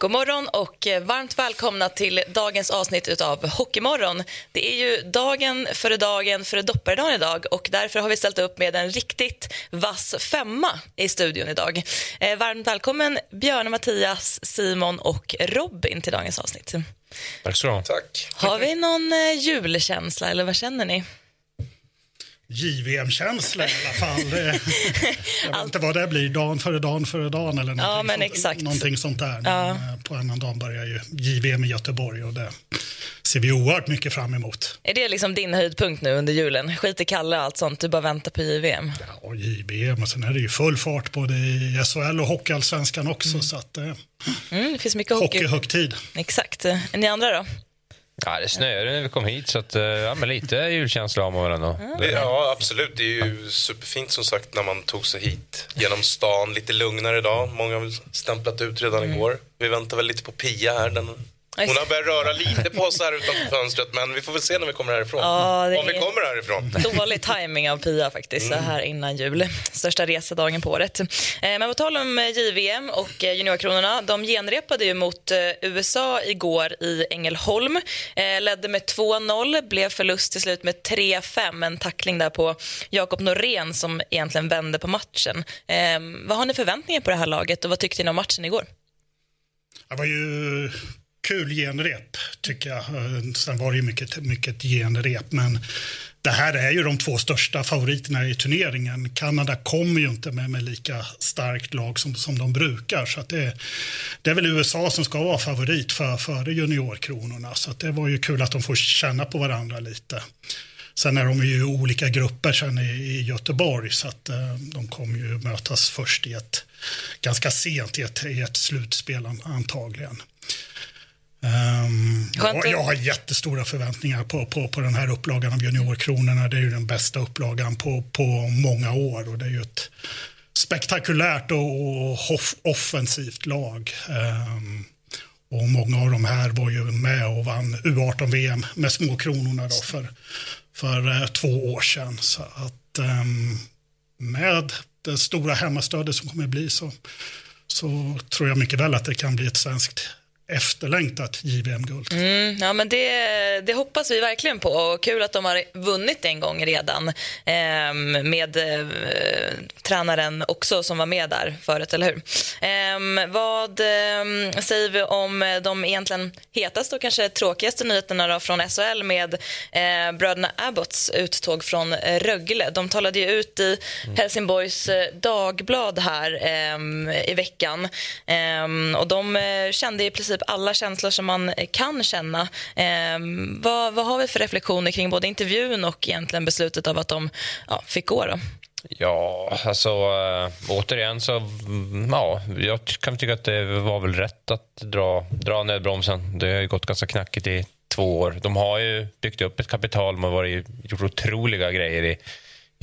God morgon och varmt välkomna till dagens avsnitt av Hockeymorgon. Det är ju dagen före dagen före dopparedagen idag och därför har vi ställt upp med en riktigt vass femma i studion idag. Eh, varmt välkommen Björn, Mattias, Simon och Robin till dagens avsnitt. Tack så ha. Tack. Har vi någon eh, julkänsla eller vad känner ni? JVM-känsla i alla fall. Jag vet inte vad det blir, dagen före dagen före dagen eller någonting, men sånt, exakt. någonting sånt där. Ja. Men eh, på annan dag börjar ju JVM i Göteborg och det ser vi oerhört mycket fram emot. Är det liksom din höjdpunkt nu under julen? Skit i Kalle och allt sånt, du bara väntar på JVM. Ja, och JVM och sen är det ju full fart både i SHL och Hockeyallsvenskan också så att eh, Mm, det finns mycket hockey. hockeyhögtid. Exakt. Ni andra då? Ja, det snöade när vi kom hit, så att, eh, ja, men lite julkänsla har man väl ändå. Ja, absolut. Det är ju superfint som sagt när man tog sig hit genom stan. Lite lugnare idag. Många har väl stämplat ut redan igår. Vi väntar väl lite på Pia här. Den, hon har börjat röra lite på sig här utanför fönstret men vi får väl se när vi kommer härifrån. Ja, det Om vi är- kommer härifrån. Dålig timing av Pia faktiskt, så här innan jul. Största resedagen på året. Eh, Men på tal om eh, JVM och eh, juniorkronorna, de genrepade ju mot USA igår i Ängelholm. Ledde med 2-0, blev förlust till slut med 3-5. En tackling där på Jakob Norén som egentligen vände på matchen. Vad har ni förväntningar på det här laget och vad tyckte ni om matchen igår? Det var ju kul genrep, tycker jag. Eh, sen var det ju mycket, mycket genrep, men det här är ju de två största favoriterna i turneringen. Kanada kommer ju inte med, med lika starkt lag som, som de brukar. Så att det, det är väl USA som ska vara favorit för, före juniorkronorna. Så att det var ju kul att de får känna på varandra lite. Sen är de ju i olika grupper sen i, i Göteborg så att eh, de kommer ju mötas först i ett ganska sent i ett, i ett slutspel antagligen. Um, Skönt jag, att- jag har jättestora förväntningar på, på, på den här upplagan av juniorkronorna. Det är ju den bästa upplagan på, på många år och det är ju ett spektakulärt och, och off, offensivt lag. Ehm, och många av de här var ju med och vann U18-VM med småkronorna då för, för eh, två år sedan. Så att ehm, med det stora hemmastödet som kommer bli så, så tror jag mycket väl att det kan bli ett svenskt efterlängtat JVM-guld. Mm, ja, men det, det hoppas vi verkligen på. Och kul att de har vunnit en gång redan ehm, med eh, tränaren också som var med där förut, eller hur? Ehm, vad ehm, säger vi om de egentligen hetaste och kanske tråkigaste nyheterna då från SHL med eh, bröderna Abbotts uttåg från eh, Rögle? De talade ju ut i Helsingborgs eh, Dagblad här ehm, i veckan Ehm, och de eh, kände i princip Typ alla känslor som man eh, kan känna. Eh, vad, vad har vi för reflektioner kring både intervjun och egentligen beslutet av att de ja, fick gå? Då? Ja, alltså äh, återigen så, mm, ja, jag kan tycka att det var väl rätt att dra, dra nödbromsen. Det har ju gått ganska knackigt i två år. De har ju byggt upp ett kapital, de har varit, gjort otroliga grejer i,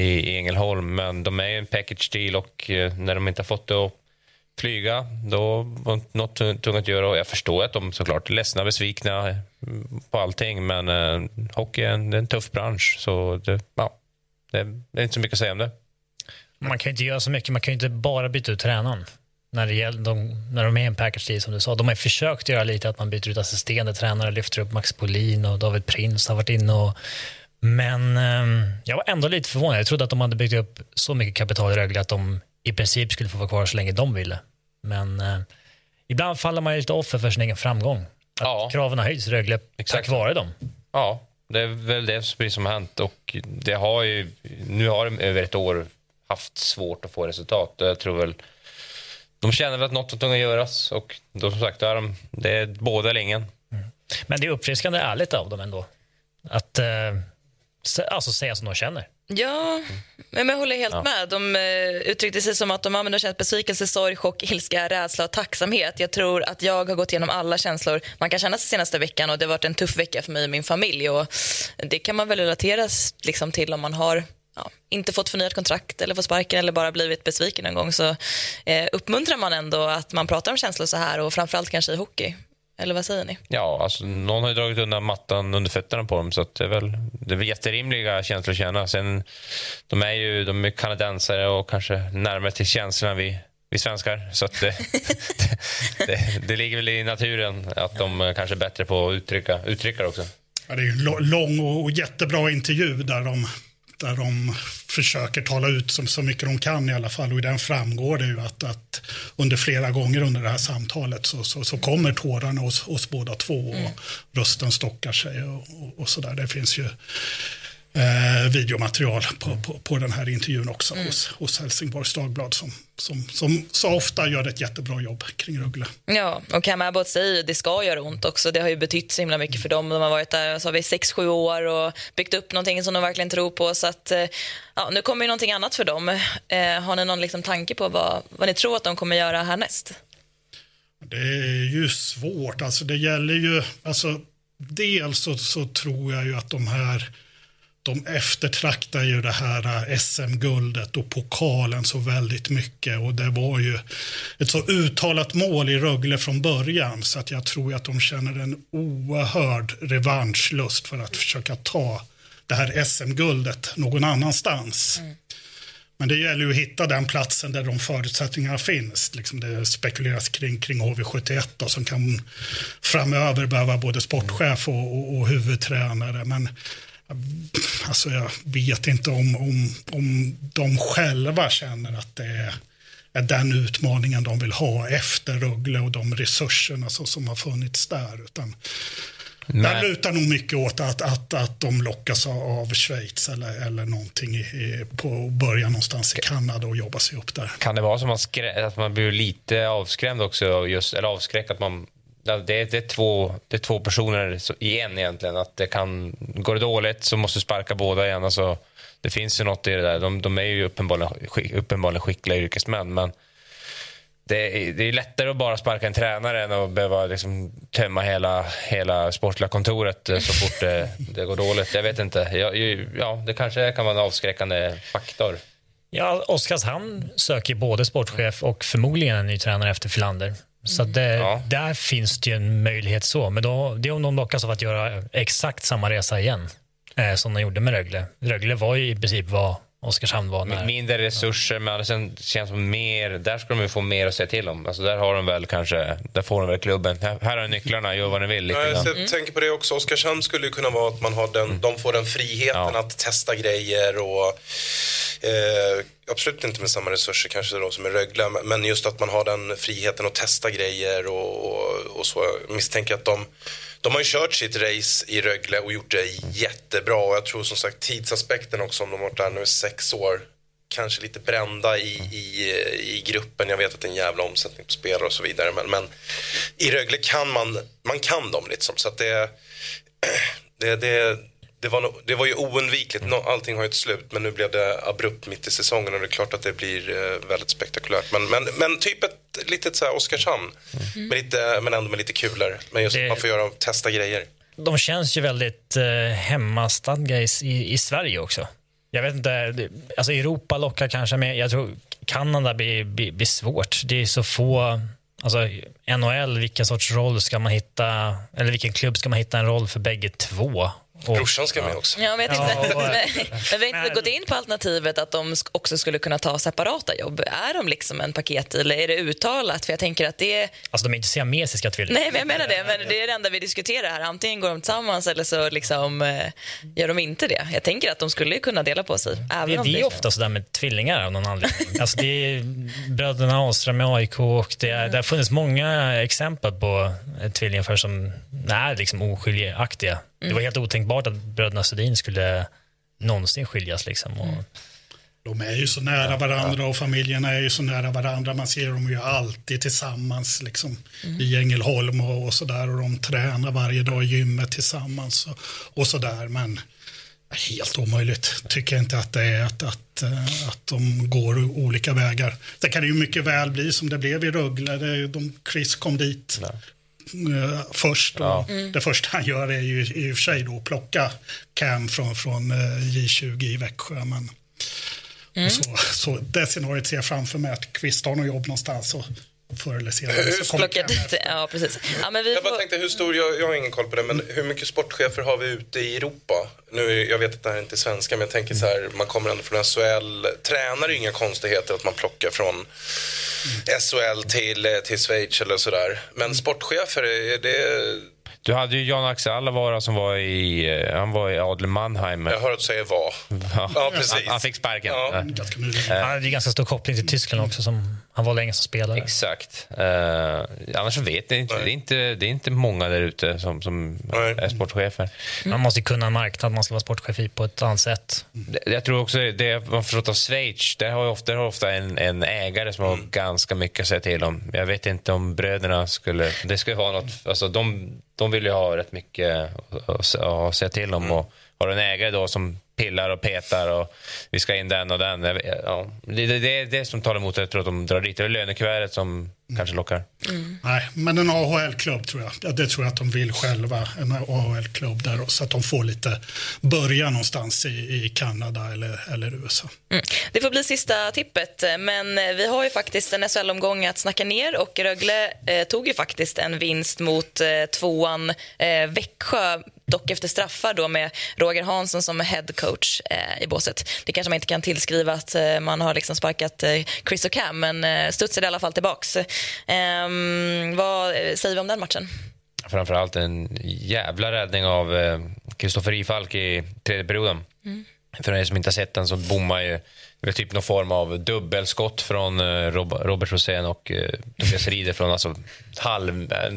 i, Ängelholm, men de är ju en package deal och eh, när de inte har fått det att flyga, då var det något tungt att göra. Och jag förstår att de såklart är ledsna, besvikna på allting, men eh, hockey är en, det är en tuff bransch, så det, ja, det, det är inte så mycket att säga om det. Man kan inte göra så mycket, man kan inte bara byta ut tränaren. När, det gäller, de, när de är en package deal, som du sa. De har försökt göra lite att man byter ut assisterande tränare, lyfter upp Max Polin och David Prins har varit inne och men eh, jag var ändå lite förvånad. Jag trodde att de hade byggt upp så mycket kapital i Rögle att de i princip skulle få vara kvar så länge de ville. Men eh, ibland faller man ju lite offer för sin egen framgång. Att Ja. kraven har höjts i Rögle Exakt. tack vare dem. Ja, det är väl det som- som har hänt. Och det har ju, nu har de över ett år haft svårt att få resultat. Jag tror väl, de känner väl att något att göras. Och då som sagt, då är de, det är båda eller ingen. Men det är uppfriskande ärligt av dem ändå. Att eh, alltså, säga som de känner. Ja, men jag håller helt med. De eh, uttryckte sig som att de använder känt besvikelse, sorg, chock, ilska, rädsla och tacksamhet. Jag tror att jag har gått igenom alla känslor man kan känna sig senaste veckan och det har varit en tuff vecka för mig och min familj. Och det kan man väl relatera liksom, till om man har ja, inte fått förnyat kontrakt eller fått sparken eller bara blivit besviken en gång så eh, uppmuntrar man ändå att man pratar om känslor så här och framförallt kanske i hockey. Eller vad säger ni? Ja, alltså, någon har ju dragit undan mattan under fötterna på dem så det är väl det är väl jätterimliga känslor att känna. Sen, de är ju de är kanadensare och kanske närmare till känslorna vi, vi svenskar. Så det, det, det, det, ligger väl i naturen att de kanske är bättre på att uttrycka, uttrycka det också. Ja, det är en lång och jättebra intervju där de där de försöker tala ut som så mycket de kan i alla fall. Och i den framgår det ju att, att under flera gånger under det här samtalet så, så, så kommer tårarna hos, hos båda två och mm. rösten stockar sig och, och, och så där. Det finns ju eh, videomaterial på, på, på, den här intervjun också mm. hos, hos Helsingborgs Dagblad som, som, som så ofta gör ett jättebra jobb kring Rögle. Ja, och Cam Abbott säger det ska göra ont också. Det har ju betytt så himla mycket för dem. De har varit där så har vi 6-7 år och byggt upp någonting som de verkligen tror på. Så att, eh, ja, nu kommer ju någonting annat för dem. Eh, har ni någon liksom tanke på vad, vad ni tror att de kommer göra härnäst? Det är ju svårt. Alltså det gäller ju, alltså dels så, så tror jag ju att de här de eftertraktar ju det här SM-guldet och pokalen så väldigt mycket. Och det var ju ett så uttalat mål i Rögle från början så att jag tror att de känner en oerhörd revanschlust för att försöka ta det här SM-guldet någon annanstans. Mm. Men det gäller ju att hitta den platsen där de förutsättningarna finns. Liksom det spekuleras kring, kring HV71 då, som kan framöver behöva både sportchef och, och, och huvudtränare. Men Alltså jag vet inte om, om, om de själva känner att det är, är den utmaningen de vill ha efter Rögle och de resurserna som, som har funnits där. Utan där lutar nog mycket åt att, att, att de lockas av Schweiz eller, eller någonting i, i, på början någonstans i Kanada och jobba sig upp där. Kan det vara så att man, att man blir lite avskrämd också, just, eller avskräckt att man det är, det, är två, det är två personer i en egentligen. Att det kan, går det dåligt så måste du sparka båda igen. Alltså, det finns ju något i det där. De, de är ju uppenbarligen, uppenbarligen skickliga yrkesmän. Men det är, det är lättare att bara sparka en tränare än att behöva liksom tömma hela, hela sportliga kontoret eh, så fort det, det går dåligt. Jag vet inte. Ja, ja, det kanske kan vara en avskräckande faktor. Ja, Oskarshamn söker både sportchef och förmodligen en ny tränare efter Filander. Så det, ja. där finns det ju en möjlighet så. Men då, det är om de lockas av att göra exakt samma resa igen eh, som de gjorde med Rögle. Rögle var ju i princip vad Oskarshamn var. När, Mindre resurser, men sen känns som mer, där ska de ju få mer att säga till om. Alltså där har de väl kanske, där får de väl klubben. Här, här har nycklarna, gör vad ni vill. Lite ja, jag mm. tänker på det också. Oskarshamn skulle ju kunna vara att man har den, mm. de får den friheten ja. att testa grejer och eh, absolut inte med samma resurser kanske då som i Rögle, men just att man har den friheten att testa grejer och, och, och så. Jag misstänker att de, de har ju kört sitt race i Rögle och gjort det jättebra och jag tror som sagt tidsaspekten också om de har varit där nu i sex år kanske lite brända i, i, i gruppen. Jag vet att det är en jävla omsättning på spelare och så vidare. Men, men i Rögle kan man, man kan dem liksom. Så att det, det, det det var, no, det var ju oundvikligt. No, allting har ju ett slut. Men nu blev det abrupt mitt i säsongen. Och det är klart att det blir eh, väldigt spektakulärt. Men, men, men typ ett litet så här Oskarshamn. Mm. Med lite, men ändå med lite kulor. Men just det... man får göra, testa grejer. De känns ju väldigt eh, hemmastadga i, i, i Sverige också. Jag vet inte, alltså Europa lockar kanske med. Jag tror Kanada blir, blir, blir svårt. Det är så få Alltså NHL, vilken sorts roll ska man hitta, eller vilken klubb ska man hitta en roll för bägge två? Och, Brorsan ska med också. Ja, men, jag tänkte, ja, men, men vi har inte gått in på alternativet att de också skulle kunna ta separata jobb. Är de liksom en paket eller är det uttalat? För jag tänker att det Alltså de är inte siamesiska tvillingar. Nej, men jag menar det. Men det är det enda vi diskuterar här. Antingen går de tillsammans eller så liksom, eh, gör de inte det. Jag tänker att de skulle kunna dela på sig. Även det, om det är ofta så där med tvillingar av någon anledning. alltså det är bröderna Ahlström med AIK och det, är, det har funnits många exempel på tvillingar som är liksom oskiljaktiga. Det var helt otänkbart att bröderna Sedin skulle någonsin skiljas. Liksom. Och... De är ju så nära varandra och familjerna är ju så nära varandra. Man ser dem ju alltid tillsammans liksom, mm. i Ängelholm och, och där. Och de tränar varje dag i gymmet tillsammans och, och där. Men helt omöjligt tycker jag inte att det är att, att, eh, att de går olika vägar. Det kan ju mycket väl bli som det blev i Rögle. De, Chris kom dit, Nej. Eh, först. Ja. Mm. Det första han gör är ju i och för sig då plocka Cam från, från eh, J20 i Växjö. Men Mm. Så, så det scenariot ser jag framför mig att Kvist har något jobb någonstans och förr eller senare så kommer Plocka dit, ja, precis. Ja, men vi Jag bara får... tänkte, hur stor, jag, jag har ingen koll på det, men hur mycket sportchefer har vi ute i Europa? Nu, jag vet att det här inte är svenska, men jag tänker så här, man kommer ändå från SHL. Tränare är ju inga konstigheter att man plockar från SHL till, till Schweiz eller sådär. Men sportchefer, är det... Du hade ju Jan Axel Allavara som var i, eh, han var i Adel Mannheim. Jag hör att du säger vad. Ja, precis. Han, han fick sparken. Ja. Ja. Han hade ju ganska stor koppling till Tyskland också. Som, han var länge som spelare. Exakt. Uh, annars vet jag inte. Det är inte, det är inte många där ute som, som Nej. är sportchefer. Man måste ju kunna en marknad man ska vara sportchef i på ett annat sätt. Jag tror också det har förstått av Schweiz, där har ju ofta, där har ofta en, en ägare som har ganska mycket att säga till om. Jag vet inte om bröderna skulle... Det skulle vara något, alltså de, de vill ju ha rätt mycket att, säga till om. Och har en ägare då som pillar och petar och vi ska in den och den. Ja, det, det, det är det som talar emot att jag tror att de drar dit. Det är lönekuvertet som kanske lockar. Nej, men en AHL-klubb tror jag. Ja, det tror jag att de vill själva. En AHL-klubb där så att de får lite börja någonstans i, i Kanada eller, eller USA. Mm. Det får bli sista tippet, men vi har ju faktiskt en SHL-omgång att snacka ner och Rögle eh, tog ju faktiskt en vinst mot eh, tvåan eh, Växjö dock efter straffar då med Roger Hansson som head coach eh, i båset. Det kanske man inte kan tillskriva att eh, man har liksom sparkat eh, Chris och Cam, men eh, studsade i alla fall tillbaks. Ehm, vad eh, säger vi om den matchen? Framförallt en jävla räddning av eh, Kristoffer Ifalk i tredje perioden. För er som inte har sett den så bommar ju det är typ någon form av dubbelskott från eh, Rob Robert Rosén och eh, Tobias Rieder från alltså halv, eh,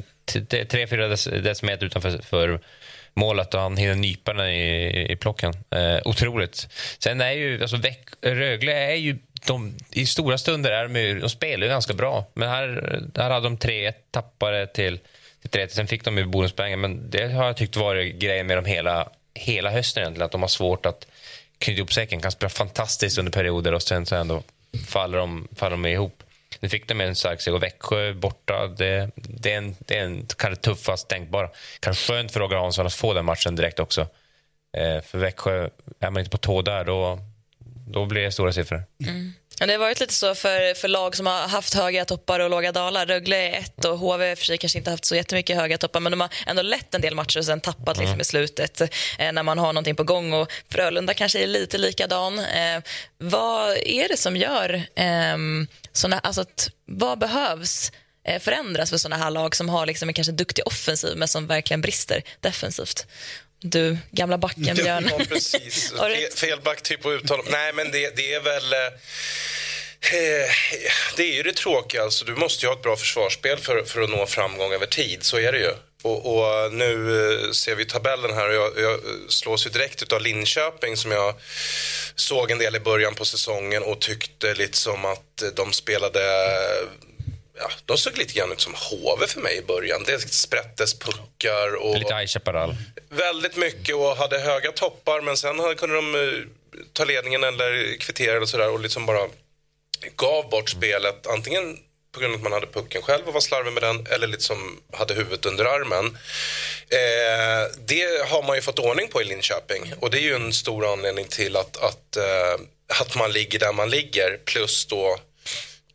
tre, fyra dec- decimeter utanför för målet och han hinner nypa den i, i plocken. Eh, otroligt. Sen är ju, alltså Väck, Rögle är ju de, I stora stunder är de, ju, de spelar ju ganska bra. Men här, här hade de 3-1 tappare till, till 3 Sen fick de ju bonuspoängen. Men det har jag tyckt varit grejen med dem hela, hela hösten egentligen. Att de har svårt att knyta ihop säcken. Kan spela fantastiskt under perioder och sen så ändå faller de, faller de ihop. Nu fick de en stark seger och Växjö borta. Det, det, är en, det är en kanske tuffast tänkbara. Kanske skönt för Roger Hansson att få den matchen direkt också. Eh, för Växjö, är man inte på tå där då, då blir det stora siffror. Ja, det har varit lite så för, för lag som har haft höga toppar och låga dalar. Rögle är ett och HV för sig kanske inte haft så jättemycket höga toppar men de har ändå lett en del matcher och sen tappat liksom i slutet eh, när man har någonting på gång. Och Frölunda kanske är lite likadan. Eh, vad är det som gör eh, såna, alltså att, vad behövs eh, förändras för såna här lag som har liksom en kanske duktig offensiv men som verkligen brister defensivt? Du, gamla backen, Björn. Ja, precis. Fel, fel backtyp att uttala. Nej, men det, det är väl... Eh, det är ju det tråkiga. Alltså, du måste ju ha ett bra försvarsspel för, för att nå framgång över tid. Så är det ju. Och, och nu eh, ser vi tabellen här och jag, jag slås ju direkt av Linköping som jag såg en del i början på säsongen och tyckte lite som att de spelade Ja, de såg lite grann ut som HV för mig i början. Det sprättes puckar och Lite High Chaparral. väldigt mycket och hade höga toppar men sen hade, kunde de eh, ta ledningen eller kvittera eller sådär och liksom bara gav bort spelet antingen på grund av att man hade pucken själv och var slarvig med den eller liksom hade huvudet under armen. Eh, det har man ju fått ordning på i Linköping och det är ju en stor anledning till att, att, eh, att man ligger där man ligger plus då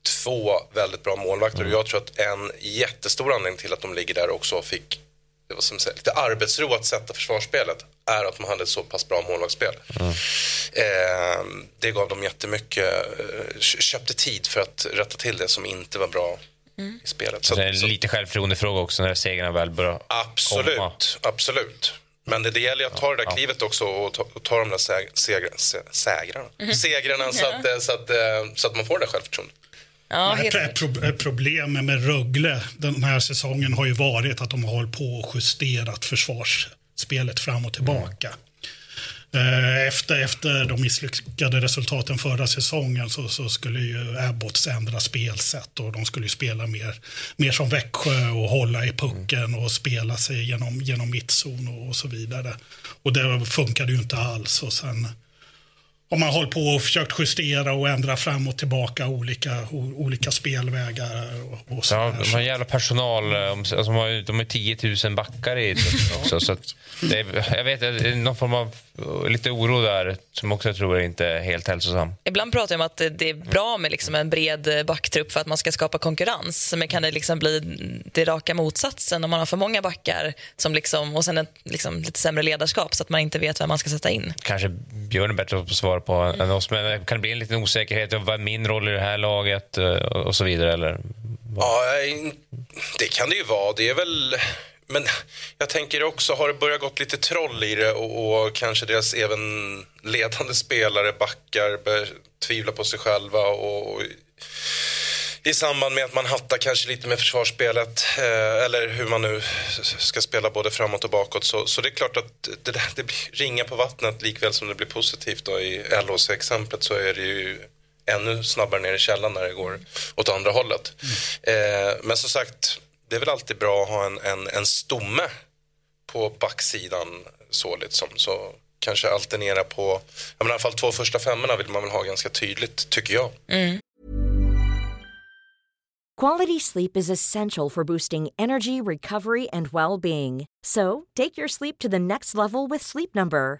två väldigt bra målvakter och jag tror att en jättestor anledning till att de ligger där också fick det var som säger, lite arbetsro att sätta försvarsspelet är att de hade ett så pass bra målvaktsspel. Eh, det gav dem jättemycket, eh, kö- köpte tid för att rätta till det som inte var bra i spelet. Så, det är så, lite självförtroendefråga också när segrarna väl börjar absolut, komma. absolut. Men det, det gäller att ta det där klivet också och ta, och ta de där säg, segra, se, sägrarna. segrarna så att, eh, så, att, eh, så att man får det där självförtroendet. Ja, helt Ett pro- ett problem med Rögle den här säsongen har ju varit att de har på och justerat försvarsspelet fram och tillbaka. Eh, Efter, efter de misslyckade resultaten förra säsongen så, så skulle ju Abbots ändra spelsätt och de skulle spela mer, mer som Växjö och hålla i pucken och spela sig genom, genom mittzon och, och så vidare. Och det funkade ju inte alls. Och sen har man hållit på och försökt justera och ändra fram och tillbaka olika, olika spelvägar. Och, och Ja, de har en jävla personal. eh, Alltså, de har de har 10 000 backar i också. Så att det är, jag vet, det är någon form av lite oro där som också jag tror är inte är helt hälsosam. Ibland pratar jag om att det är bra med liksom en bred backtrupp för att man ska skapa konkurrens. Men kan det liksom bli det raka motsatsen om man har för många backar som liksom, och sen ett liksom, lite sämre ledarskap så att man inte vet vem man ska sätta in? Kanske Björn är bättre att svara på än oss, men kan det bli en liten osäkerhet? Vad är min roll i det här laget eh, och så vidare? Eller? Ja, det kan det ju vara. Det är väl men jag tänker också, har det börjat gått lite troll i det och, och kanske deras även ledande spelare backar tvivla på sig själva och, och i samband med att man hattar kanske lite med försvarsspelet eh, eller hur man nu ska spela både framåt och bakåt så, så det är klart att det, det blir ringa på vattnet likväl som det blir positivt då i LHC-exemplet så är det ju ännu snabbare ner i källan när det går åt andra hållet. Mm. Eh, men som sagt det är väl alltid bra att ha en, en, en stomme på backsidan så liksom. Så kanske alternera på, i alla fall två första femmorna vill man väl ha ganska tydligt tycker jag. Mm. Quality sleep is essential for boosting energy, recovery and well-being. So, take your sleep to the next level with Sleep Number.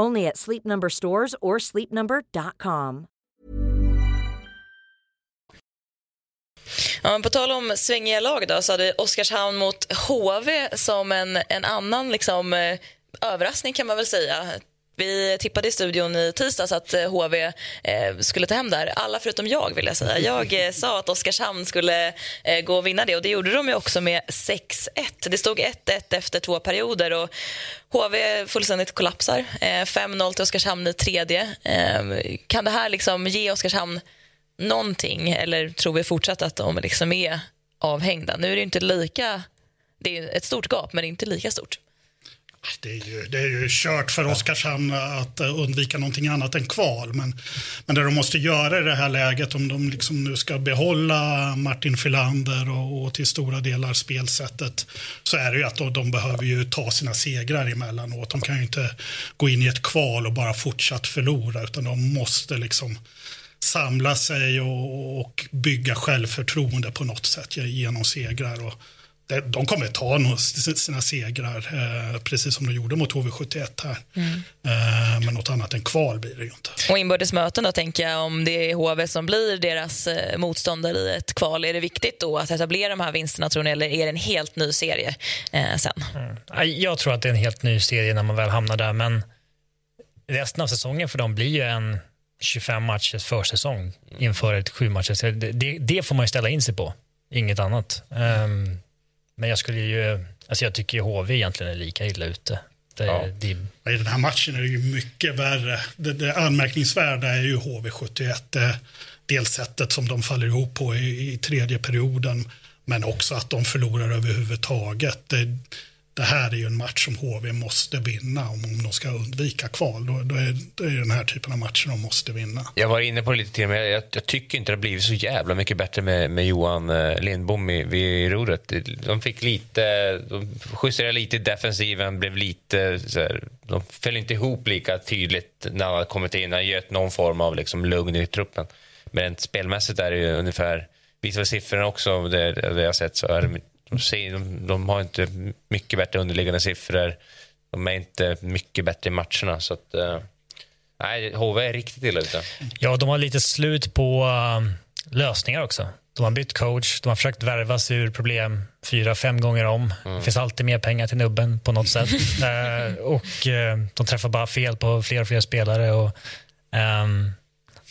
Only at Sleep Number stores or sleepnumber.com. Ja, på tal om svängiga lag då, så hade Oskarshamn mot HV som en, en annan liksom, eh, överraskning kan man väl säga. Vi tippade i studion i tisdags att eh, HV eh, skulle ta hem där. Alla förutom jag vill jag säga. Jag eh, sa att Oskarshamn skulle eh, gå och vinna det och det gjorde de ju också med 6-1. Det stod 1-1 efter två perioder och HV fullständigt kollapsar. Eh, 5-0 till Oskarshamn i tredje. Kan det här liksom ge Oskarshamn någonting eller tror vi fortsatt att de liksom är avhängda? Nu är det inte lika, det är ett stort gap men inte lika stort. Det är, ju, det är ju kört för Oskarshamn att undvika någonting annat än kval. Men, men det de måste göra i det här läget om de liksom nu ska behålla Martin Filander och, och till stora delar spelsättet så är det ju att de, de, behöver ju ta sina segrar emellanåt. De kan ju inte gå in i ett kval och bara fortsatt förlora utan de måste liksom samla sig och, och bygga självförtroende på något sätt genom segrar. Och, de kommer ta sina segrar, eh, precis som de gjorde mot HV71 här. Mm. Eh, men något annat än kval blir det ju inte. Och inbördes möten då, tänker jag, om det är HV som blir deras eh, motståndare i ett kval, är det viktigt då att etablera de här vinsterna tror ni, eller är det en helt ny serie sen? Mm. Jag tror att det är en helt ny serie när man väl hamnar där, men resten av säsongen för dem blir ju en 25 matchers försäsong inför ett sju matchers. Det, det, det, får man ju ställa in sig på, inget annat. Um, men jag skulle ju, alltså jag tycker ju HV egentligen är lika illa ute. Det, ja. det... I den här matchen är det ju mycket värre. Det, det anmärkningsvärda är ju HV71. Det, dels sättet som de faller ihop på i, i tredje perioden, men också att de förlorar överhuvudtaget. Det, det här är ju en match som HV måste vinna om, om de ska undvika kval. Då, då är det är den här typen av matcher de måste vinna. Jag var inne på det lite till, men jag, jag, tycker inte det har blivit så jävla mycket bättre med, med Johan eh, Lindbom i, vid rodret. De fick lite, de justerade lite i defensiven, blev lite så här, de föll inte ihop lika tydligt när han kommit in. Han göt någon form av liksom lugn i truppen. Men spelmässigt är det ju ungefär, visar siffrorna också, det, det jag sett så är det de, de har inte mycket bättre underliggande siffror. De är inte mycket bättre i matcherna. Så att, uh, nej, HV är riktigt illa ute. Ja, de har lite slut på uh, lösningar också. De har bytt coach, de har försökt värva sig ur problem fyra, fem gånger om. Mm. Det finns alltid mer pengar till nubben på något sätt. uh, och de träffar bara fel på fler och fler spelare. Och, um,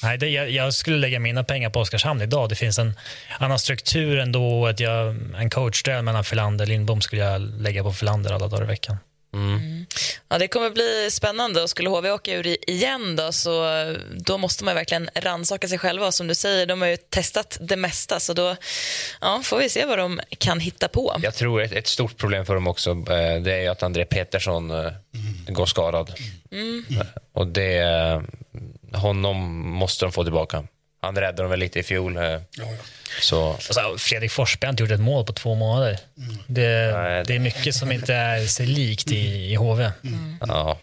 Nej, det, jag, jag, skulle lägga mina pengar på Oskarshamn idag. Det finns en annan struktur ändå. Att jag, en coachduell mellan Filander och Lindbom skulle jag lägga på Filander alla dagar i veckan. Mm. Mm. Ja, det kommer bli spännande. Och skulle HV åka ur igen då, så då måste man verkligen ransaka sig själva. Som du säger, de har ju testat det mesta. Så då ja, får vi se vad de kan hitta på. Jag tror ett, ett stort problem för dem också eh, det är att André Petersson mm. går skadad. Mm. Och det, honom måste de få tillbaka. Han räddade dem väl lite i fjol. eh, Ja, ja. Så Alltså, Fredrik Forsberg har inte gjort ett mål på två månader. Det, Nej, det är mycket som inte är sig likt i, i HV. ja,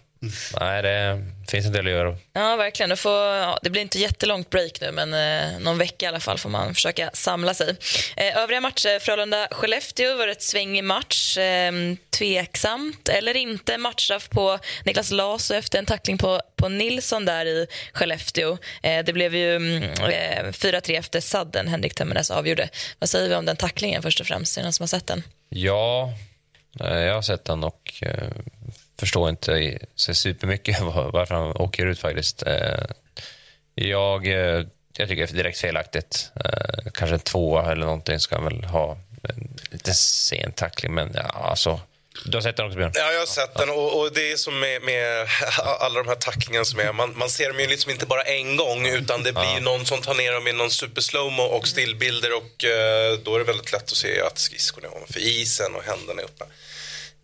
nej, det finns en del att göra. Ja, verkligen. Det, får, ja, det blir inte jättelångt break nu, men eh, någon vecka i alla fall får man försöka samla sig. Eh, övriga matcher, Frölunda-Skellefteå var ett svängig match. Eh, tveksamt eller inte. Matchstraff på Niklas Laso efter en tackling på, på Nilsson där i Skellefteå. Eh, det blev ju mm, eh, 4-3 efter sadden Henrik Temmernes avgjorde. Vad säger vi om den tacklingen först och främst? Är det någon som har sett den? Ja, eh, jag har sett den och eh, förstår inte så supermycket var- varför han åker ut faktiskt. Eh, jag, eh, jag tycker det är direkt felaktigt. Eh, kanske en tvåa eller någonting ska han väl ha. Lite sen tackling, men ja, alltså. Du har sett den också, Björn? Ja, jag har sett den och, och det är som med, med alla de här tacklingarna som är. Man, man ser dem ju liksom inte bara en gång utan det blir ju någon som tar ner dem i någon super slowmo och stillbilder och då är det väldigt lätt att se att skridskorna är ovanför isen och händerna är uppe.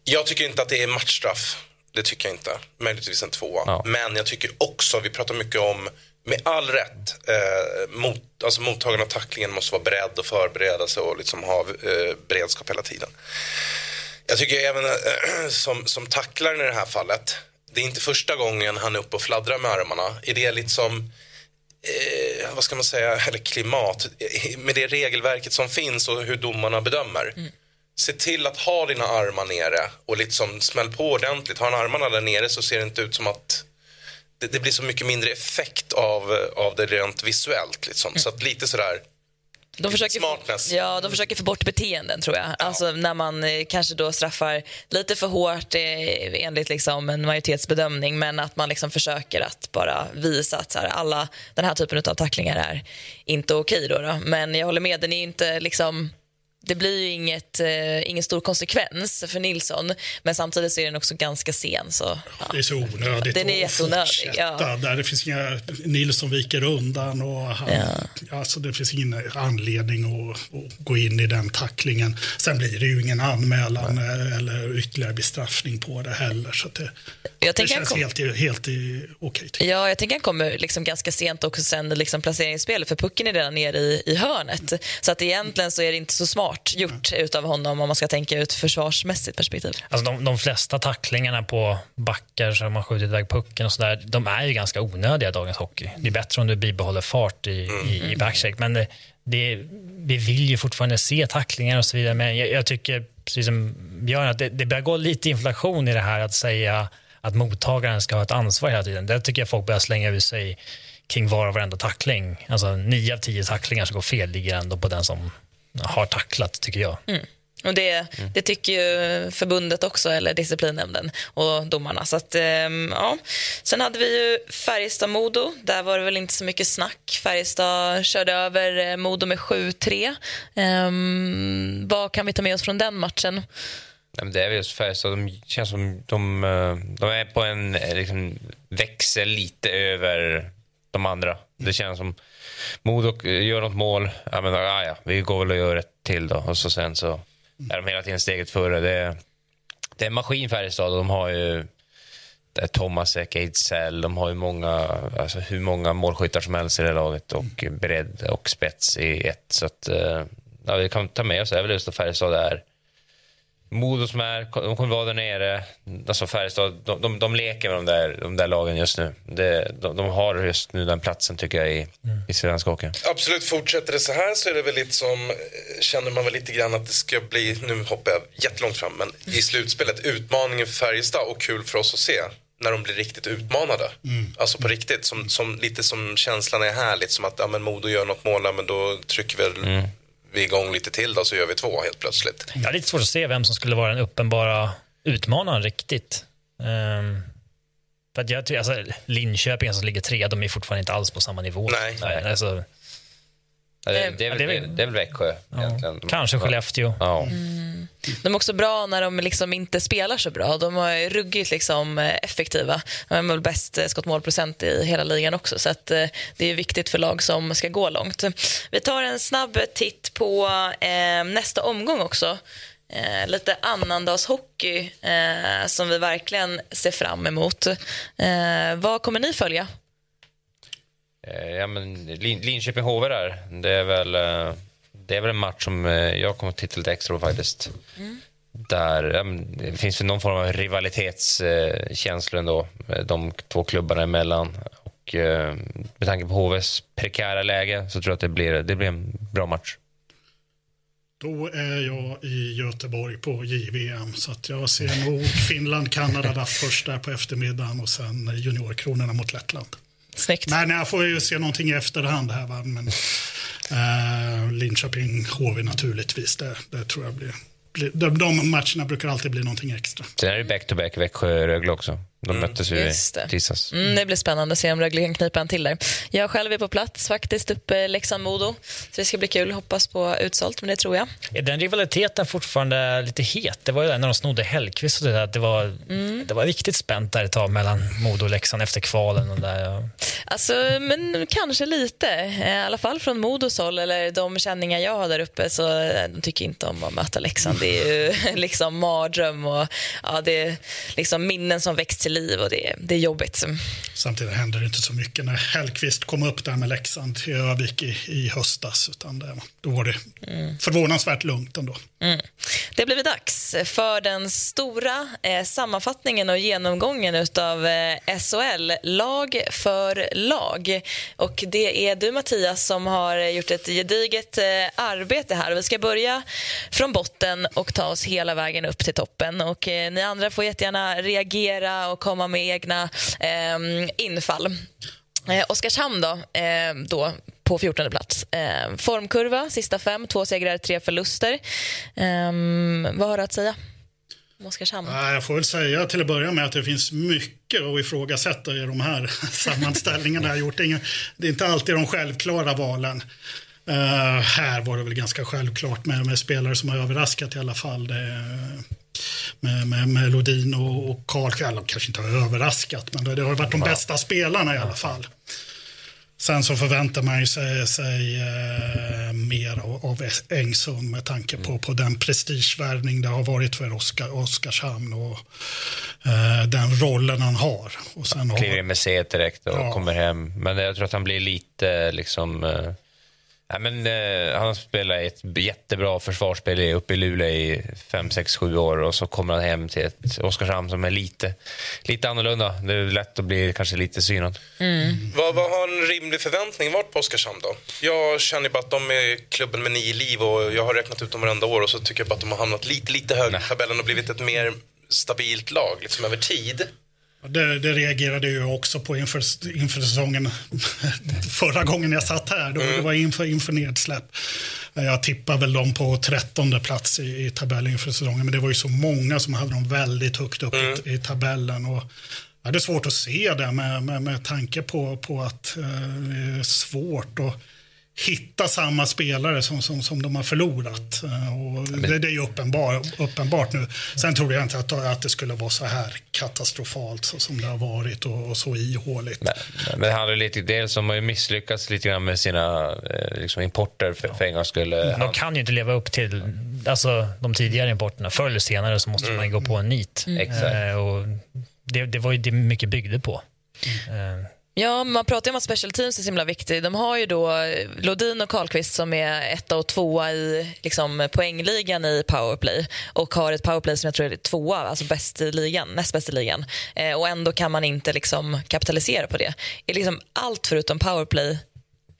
Jag tycker inte att det är matchstraff. Det tycker jag inte. Möjligtvis en tvåa. Ja. Men jag tycker också, vi pratar mycket om, med all rätt, eh, mot, alltså mottagaren av tacklingen måste vara beredd och förbereda sig och liksom ha eh, beredskap hela tiden. Jag tycker även äh, som, som tacklaren i det här fallet, det är inte första gången han är uppe och fladdrar med armarna. I det liksom, eh, vad ska man säga, eller klimat, eh, med det regelverket som finns och hur domarna bedömer. Se till att ha dina armar nere och liksom smäll på ordentligt. Har han armarna där nere så ser det inte ut som att det, det blir så mycket mindre effekt av, av det rent visuellt. Liksom. Så att lite sådär, De försöker, Smartness. ja, de försöker få bort beteenden, tror jag. Alltså när man eh, kanske då straffar lite för hårt eh, enligt liksom en majoritetsbedömning men att man liksom försöker att bara visa att så här, alla den här typen av tacklingar är inte okej. Då, då. Men jag håller med, den är inte liksom det blir ju inget, eh, ingen stor konsekvens för Nilsson men samtidigt så är den också ganska sen. Så, ja. Det är så onödigt Den är jätteonödig, ja. där. Det finns inga Nilsson viker undan och han, alltså det finns ingen anledning att, att gå in i den tacklingen. Sen blir det ju ingen anmälan eh, eller ytterligare bestraffning på det heller. Så det, Jag det känns kom- helt, helt okej. tycker Ja, jag tänker han kommer liksom ganska sent också sen liksom placeringsspelet för pucken är redan nere i, i hörnet. Så att egentligen så är det inte så smart gjort utav honom om man ska tänka ut försvarsmässigt perspektiv. Alltså de, de flesta tacklingarna på backar som har skjutit iväg pucken och sådär, de är ju ganska onödiga i dagens hockey. Det är bättre om du bibehåller fart i, i, i backcheck. Men det, det, vi vill ju fortfarande se tacklingar och så vidare. Men jag, jag tycker, precis som Björn, att det, det börjar gå lite inflation i det här att säga att mottagaren ska ha ett ansvar hela tiden. Det tycker jag folk börjar slänga ur sig kring var och varenda tackling. Alltså nio av tio tacklingar som går fel ligger ändå på den som har tacklat, tycker jag. Och det, det tycker ju förbundet också, eller disciplinnämnden och domarna. Så att, ehm, ja. Sen hade vi ju Färjestad-Modo. Där var det väl inte så mycket snack. Färjestad körde över eh, Modo med 7-3. Ehm, vad kan vi ta med oss från den matchen? Nej, men det är väl just Färjestad. De känns som de, eh, de är på en eh, liksom, växel lite över de andra. Det känns som Modo eh, gör något mål. Ja, men, ah, ja, vi går väl och gör ett till då. Och så sen så är de hela tiden steget före. Det, är- det är en maskin Färjestad och de har ju det är Thomas Ek, Ejdsell, de har ju många, alltså hur många målskyttar som helst i det laget och bredd och spets i ett. Så att, eh, ja, vi kan ta med oss är väl just att Färjestad är Modo som är, de kommer vara där nere. Alltså Färjestad, de, de, de leker med de där, de där lagen just nu. Det, de, de har just nu den platsen tycker jag i, i svensk hockey. Absolut, fortsätter det så här så är det väl lite som, eh, känner man väl lite grann att det ska bli, nu hoppar jag jättelångt fram, men i slutspelet utmaningen för Färjestad och kul för oss att se när de blir riktigt utmanade. Alltså på riktigt, som, som, lite som känslan är här, lite som att ja, men Modo gör något mål, men då trycker väl vi igång lite till då så gör vi två helt plötsligt. Jag har lite svårt att se vem som skulle vara den uppenbara utmanaren riktigt. Um, för att jag tycker, alltså, Linköping som ligger tre, de är fortfarande inte alls på samma nivå. Nej. Nej, alltså, Ja, det, Eh, det, är väl, det är det, väl- är väl Växjö egentligen. De- kanske Skellefteå. Ja. De är också bra när de liksom inte spelar så bra. De är ruggigt liksom eh, effektiva. De har väl bäst eh, skottmålprocent i hela ligan också. Så att, det är viktigt för lag som ska gå långt. Vi tar en snabb titt på eh, nästa omgång också. Eh, lite annandagshockey eh, som vi verkligen ser fram emot. Eh, vad kommer ni följa? Eh, ja, men Lin Linköping-HV där, det är väl... Eh, det är väl en match som eh, jag kommer att titta lite extra på faktiskt. Mm. Där det finns väl någon form av rivalitetskänsla ändå, de två klubbarna emellan. Och med tanke på HVs prekära läge så tror jag att det blir, det blir en bra match. Då är jag i Göteborg på JVM så att jag ser nog Finland, Kanada först där på eftermiddagen och sen juniorkronorna mot Lettland. Snyggt. Men jag får ju se någonting i efterhand här. Va? Men, eh, Linköping, HV naturligtvis. Det, det tror jag blir de, de matcherna brukar alltid bli någonting extra. Sen är det back-to-back Växjö-Rögle också. De mm. möttes ju i tisdags. Mm, det blir spännande att se om Rögle kan knipa en till där. Jag själv är på plats faktiskt uppe Leksand-Modo. Så det ska bli kul. Hoppas på utsålt, men det tror jag. Är den rivaliteten fortfarande lite het? Det var ju när de snodde Hellkvist och det där. Det var, mm. det var riktigt spänt där ett tag mellan Modo och Leksand efter kvalen. Och där. Alltså, men kanske lite. I alla fall från Modos håll, eller de känningar jag har där uppe, så eh, de tycker inte om att möta Leksand. Det är ju liksom mardröm och ja, det är liksom minnen som väcks till liv och det, det är jobbigt. Samtidigt händer det inte så mycket när Hellqvist kom upp där med Leksand till Övik i, i höstas. Utan det, då var det mm. förvånansvärt lugnt ändå. Mm. Det blivit dags för den stora eh, sammanfattningen och genomgången av eh, SHL, lag för lag. Och det är du Mattias som har gjort ett gediget eh, arbete här. Vi ska börja från botten och ta oss hela vägen upp till toppen. Och eh, ni andra får jättegärna reagera och komma med egna eh, infall. Eh, Oskarshamn då, eh, då på 14 plats. Eh, formkurva, sista fem, två segrar, tre förluster. Eh, vad har du att säga? Oskarshamn? Jag får väl säga till att börja med att det finns mycket att ifrågasätta i de här sammanställningarna jag gjort. Det är inte alltid de självklara valen. Uh, här var det väl ganska självklart med, med spelare som har överraskat i alla fall. Det, med, med, med Lodin och, och Karl, eller kanske inte har överraskat, men det, det har varit de bästa spelarna i alla fall. Sen så förväntar man sig, sig eh, mer av, av Engsund med tanke på, på den prestigevärvning det har varit för Oskar, Oskarshamn och eh, den rollen han har. Och sen kliver in med C direkt och ja. kommer hem. Men jag tror att han blir lite liksom eh Ja, men, eh, han har spelat ett jättebra försvarsspel uppe i Luleå i 5, 6, 7 år och så kommer han hem till ett Oskarshamn som är lite, lite annorlunda. Det är lätt att bli kanske lite synad. Mm. Vad, vad har en rimlig förväntning varit på Oskarshamn då? Jag känner bara att de är klubben med nio liv och jag har räknat ut dem varenda år och så tycker jag bara att de har hamnat lite, lite högre i tabellen och blivit ett mer stabilt lag liksom över tid. Det, det, reagerade jag också på inför, inför säsongen förra gången jag satt här. Då, mm. Det var inför, inför nedsläpp. Jag tippar väl dem på trettonde plats i, i tabellen inför säsongen. Men det var ju så många som hade dem väldigt högt upp mm. i, i, tabellen. Och ja, det är svårt att se det med, med, med tanke på, på att eh, det är svårt. Och, hitta samma spelare som, som, som de har förlorat. Eh, och det, det är ju uppenbar, uppenbart nu. Sen tror jag inte att, att det skulle vara så här katastrofalt så, som det har varit och, och så ihåligt. Men, men det handlar lite, dels om att misslyckats lite grann med sina eh, liksom importer för, för en gång skulle. De kan ju inte leva upp till alltså, de tidigare importerna. Förr eller senare så måste mm. man gå på en nit. Mm. Eh, och det, det var ju det mycket byggde på. Mm. Ja, man pratar om att special teams är så himla viktigt. De har ju då Lodin och Karlqvist som är etta och tvåa i liksom, poängligan i powerplay och har ett powerplay som jag tror är tvåa, alltså bäst i ligan, näst bäst i ligan. Eh, och ändå kan man inte liksom, kapitalisera på det. Är liksom allt förutom powerplay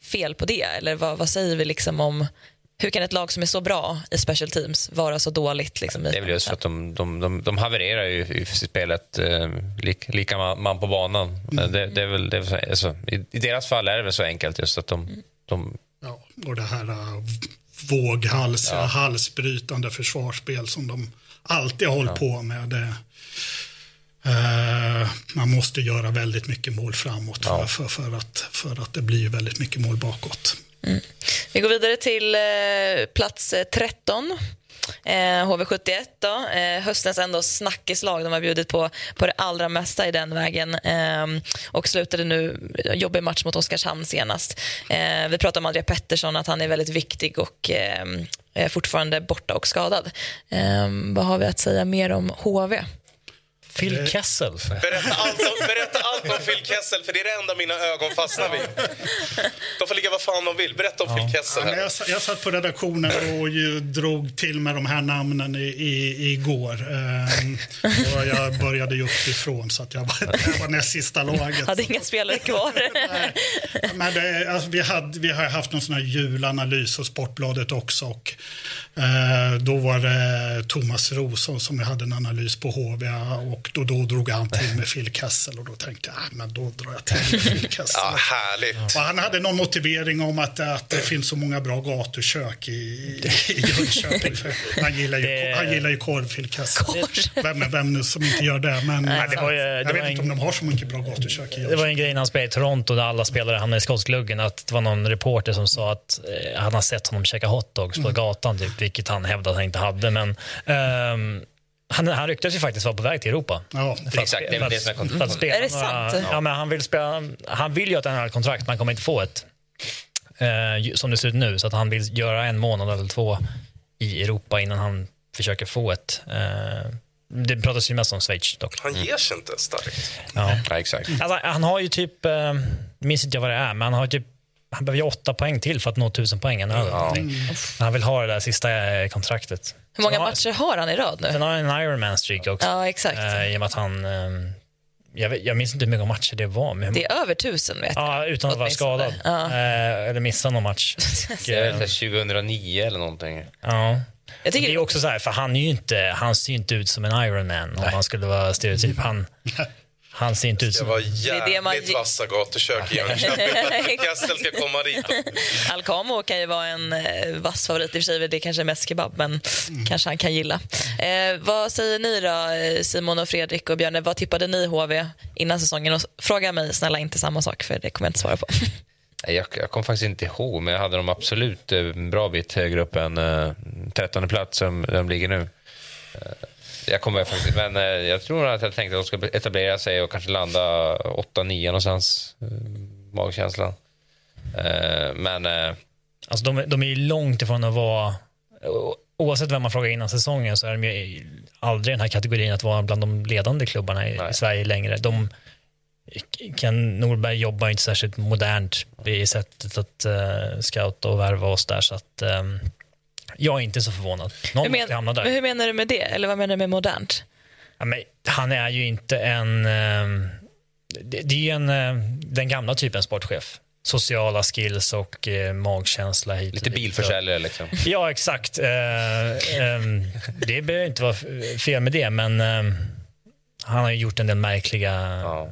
fel på det? Eller vad, vad säger vi liksom om hur kan ett lag som är så bra i special teams vara så dåligt? Liksom, det är väl just för att de, de, de, de havererar ju i spelet eh, lika, lika man på banan. Mm. Det, det, är väl, det är så, alltså, i, i, deras fall är det väl så enkelt just att de... de... Ja, och det här uh, våghals, ja. halsbrytande försvarsspel som de alltid har hållit ja. på med. Det, uh, man måste göra väldigt mycket mål framåt ja. för, för, för, att, för att det blir väldigt mycket mål bakåt. Mm. Vi går vidare till eh, plats 13. Eh, HV71 eh, då, eh, höstens ändå snackislag. De har bjudit på, på det allra mesta i den vägen eh, och slutade nu eh, jobbig match mot Oskarshamn senast. Eh, vi pratade om Andrea Pettersson, att han är väldigt viktig och ehm, fortfarande borta och skadad. Ehm, vad har vi att säga mer om HV? Phil Kessel. Berätta allt, om, berätta allt om Phil Kessel, för det är det enda mina ögon fastnar vid. De får ligga vad fan de vill. Berätta om ja. Phil Kessel. Ja, jag, jag satt på redaktionen och ju drog till med de här namnen i, i, igår. Ehm, och jag började ju uppifrån, så att jag var, jag var näst sista laget. hade inga spelare kvar. Nej, men det, alltså, vi, hade, vi har haft någon sån här julanalys hos Sportbladet också. Och, eh, då var det Thomas Rosson som hade en analys på HV. Och och då, då drog han till med Phil Kessel och då tänkte jag, ah, men då drar jag till med Phil Kessel. ja, härligt. Och han hade någon motivering om att, att det finns så många bra gatukök i, i Jönköping. han, gillar ju, det... han gillar ju korv, Phil Kessel. Vem, vem nu som inte gör det? Men Nej, det var ju, jag vet en... inte om de har så mycket bra gatukök i Jönköping. Det var en grej när han spelade i Toronto där alla spelare hamnade i skottgluggen. Att det var någon reporter som sa att eh, han har sett honom käka hotdogs på mm. gatan, typ, vilket han hävdade att han inte hade. Men, um, han, han ryktades ju faktiskt vara på väg till Europa. Ja, det är exakt. Det är det som är kontraktet. Är det sant? Ja, men han, vill spela, han vill ju att han har kontrakt, men han kommer inte få ett. Eh, som det ser ut nu. Så att han vill göra en månad eller två i Europa innan han försöker få ett. Eh, det pratas ju mest om Schweiz dock. Han ger sig inte starkt. Ja. ja, exakt. Alltså, han har ju typ, eh, minns inte jag vad det är, men han har typ han behöver ju åtta poäng till för att nå tusen poäng. Ja. Mm. Han vill ha det där sista eh, kontraktet. Hur många har, matcher har han i rad nu? Sen har han en Ironman streak också. Ja, exakt. Eh, att han... Eh, jag, vet, jag minns inte hur många matcher det var. Men det är över tusen vet jag. Ja, utan att vara skadad. Ja. Eh, eller missa någon match. det är 2009 eller någonting. Ja. Jag tycker det är också så här, för han, är ju inte, han ser inte ut som en Ironman om man skulle vara stereotyp. Han, Han ser inte ut som... Det var jävligt det det man... vassa gatukök i Jönköping. Kessel ska komma dit. Alcamo kan ju vara en eh, vass favorit. I och för sig det kanske är mest kebab, men mm. kanske han kan gilla. Eh, vad säger ni då, eh, Simon och Fredrik och Björne? Vad tippade ni HV innan säsongen? Och fråga mig snälla inte samma sak, för det kommer jag inte svara på. Jag, jag kommer faktiskt inte ihåg, men jag hade dem absolut en eh, bra bit högre upp än uh, 13 plats som de ligger nu. Jag kommer faktiskt, men eh, jag tror att jag tänkte att de ska etablera sig och kanske landa 8-9 någonstans. Eh, magkänslan. Eh, men... Alltså de, de är långt ifrån att vara... Oavsett vem man frågar innan säsongen så är de ju aldrig i den här kategorin att vara bland de ledande klubbarna i, i Sverige längre. De, Ken Norberg jobbar inte särskilt modernt i sättet att uh, scouta och värva oss där. Så att, um, jag är inte så förvånad. Någon hur, men, hamna där. Men hur menar du med det? Eller vad menar du med modernt? Ja, men, han är ju inte en... Eh, det, det, är en, eh, den gamla typen sportchef. Sociala skills och eh, magkänsla hit Lite bilförsäljare liksom. Ja, exakt. Eh, ehm, det behöver inte vara fel med det, men ehm, han har gjort en del märkliga, ja.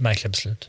märkliga beslut.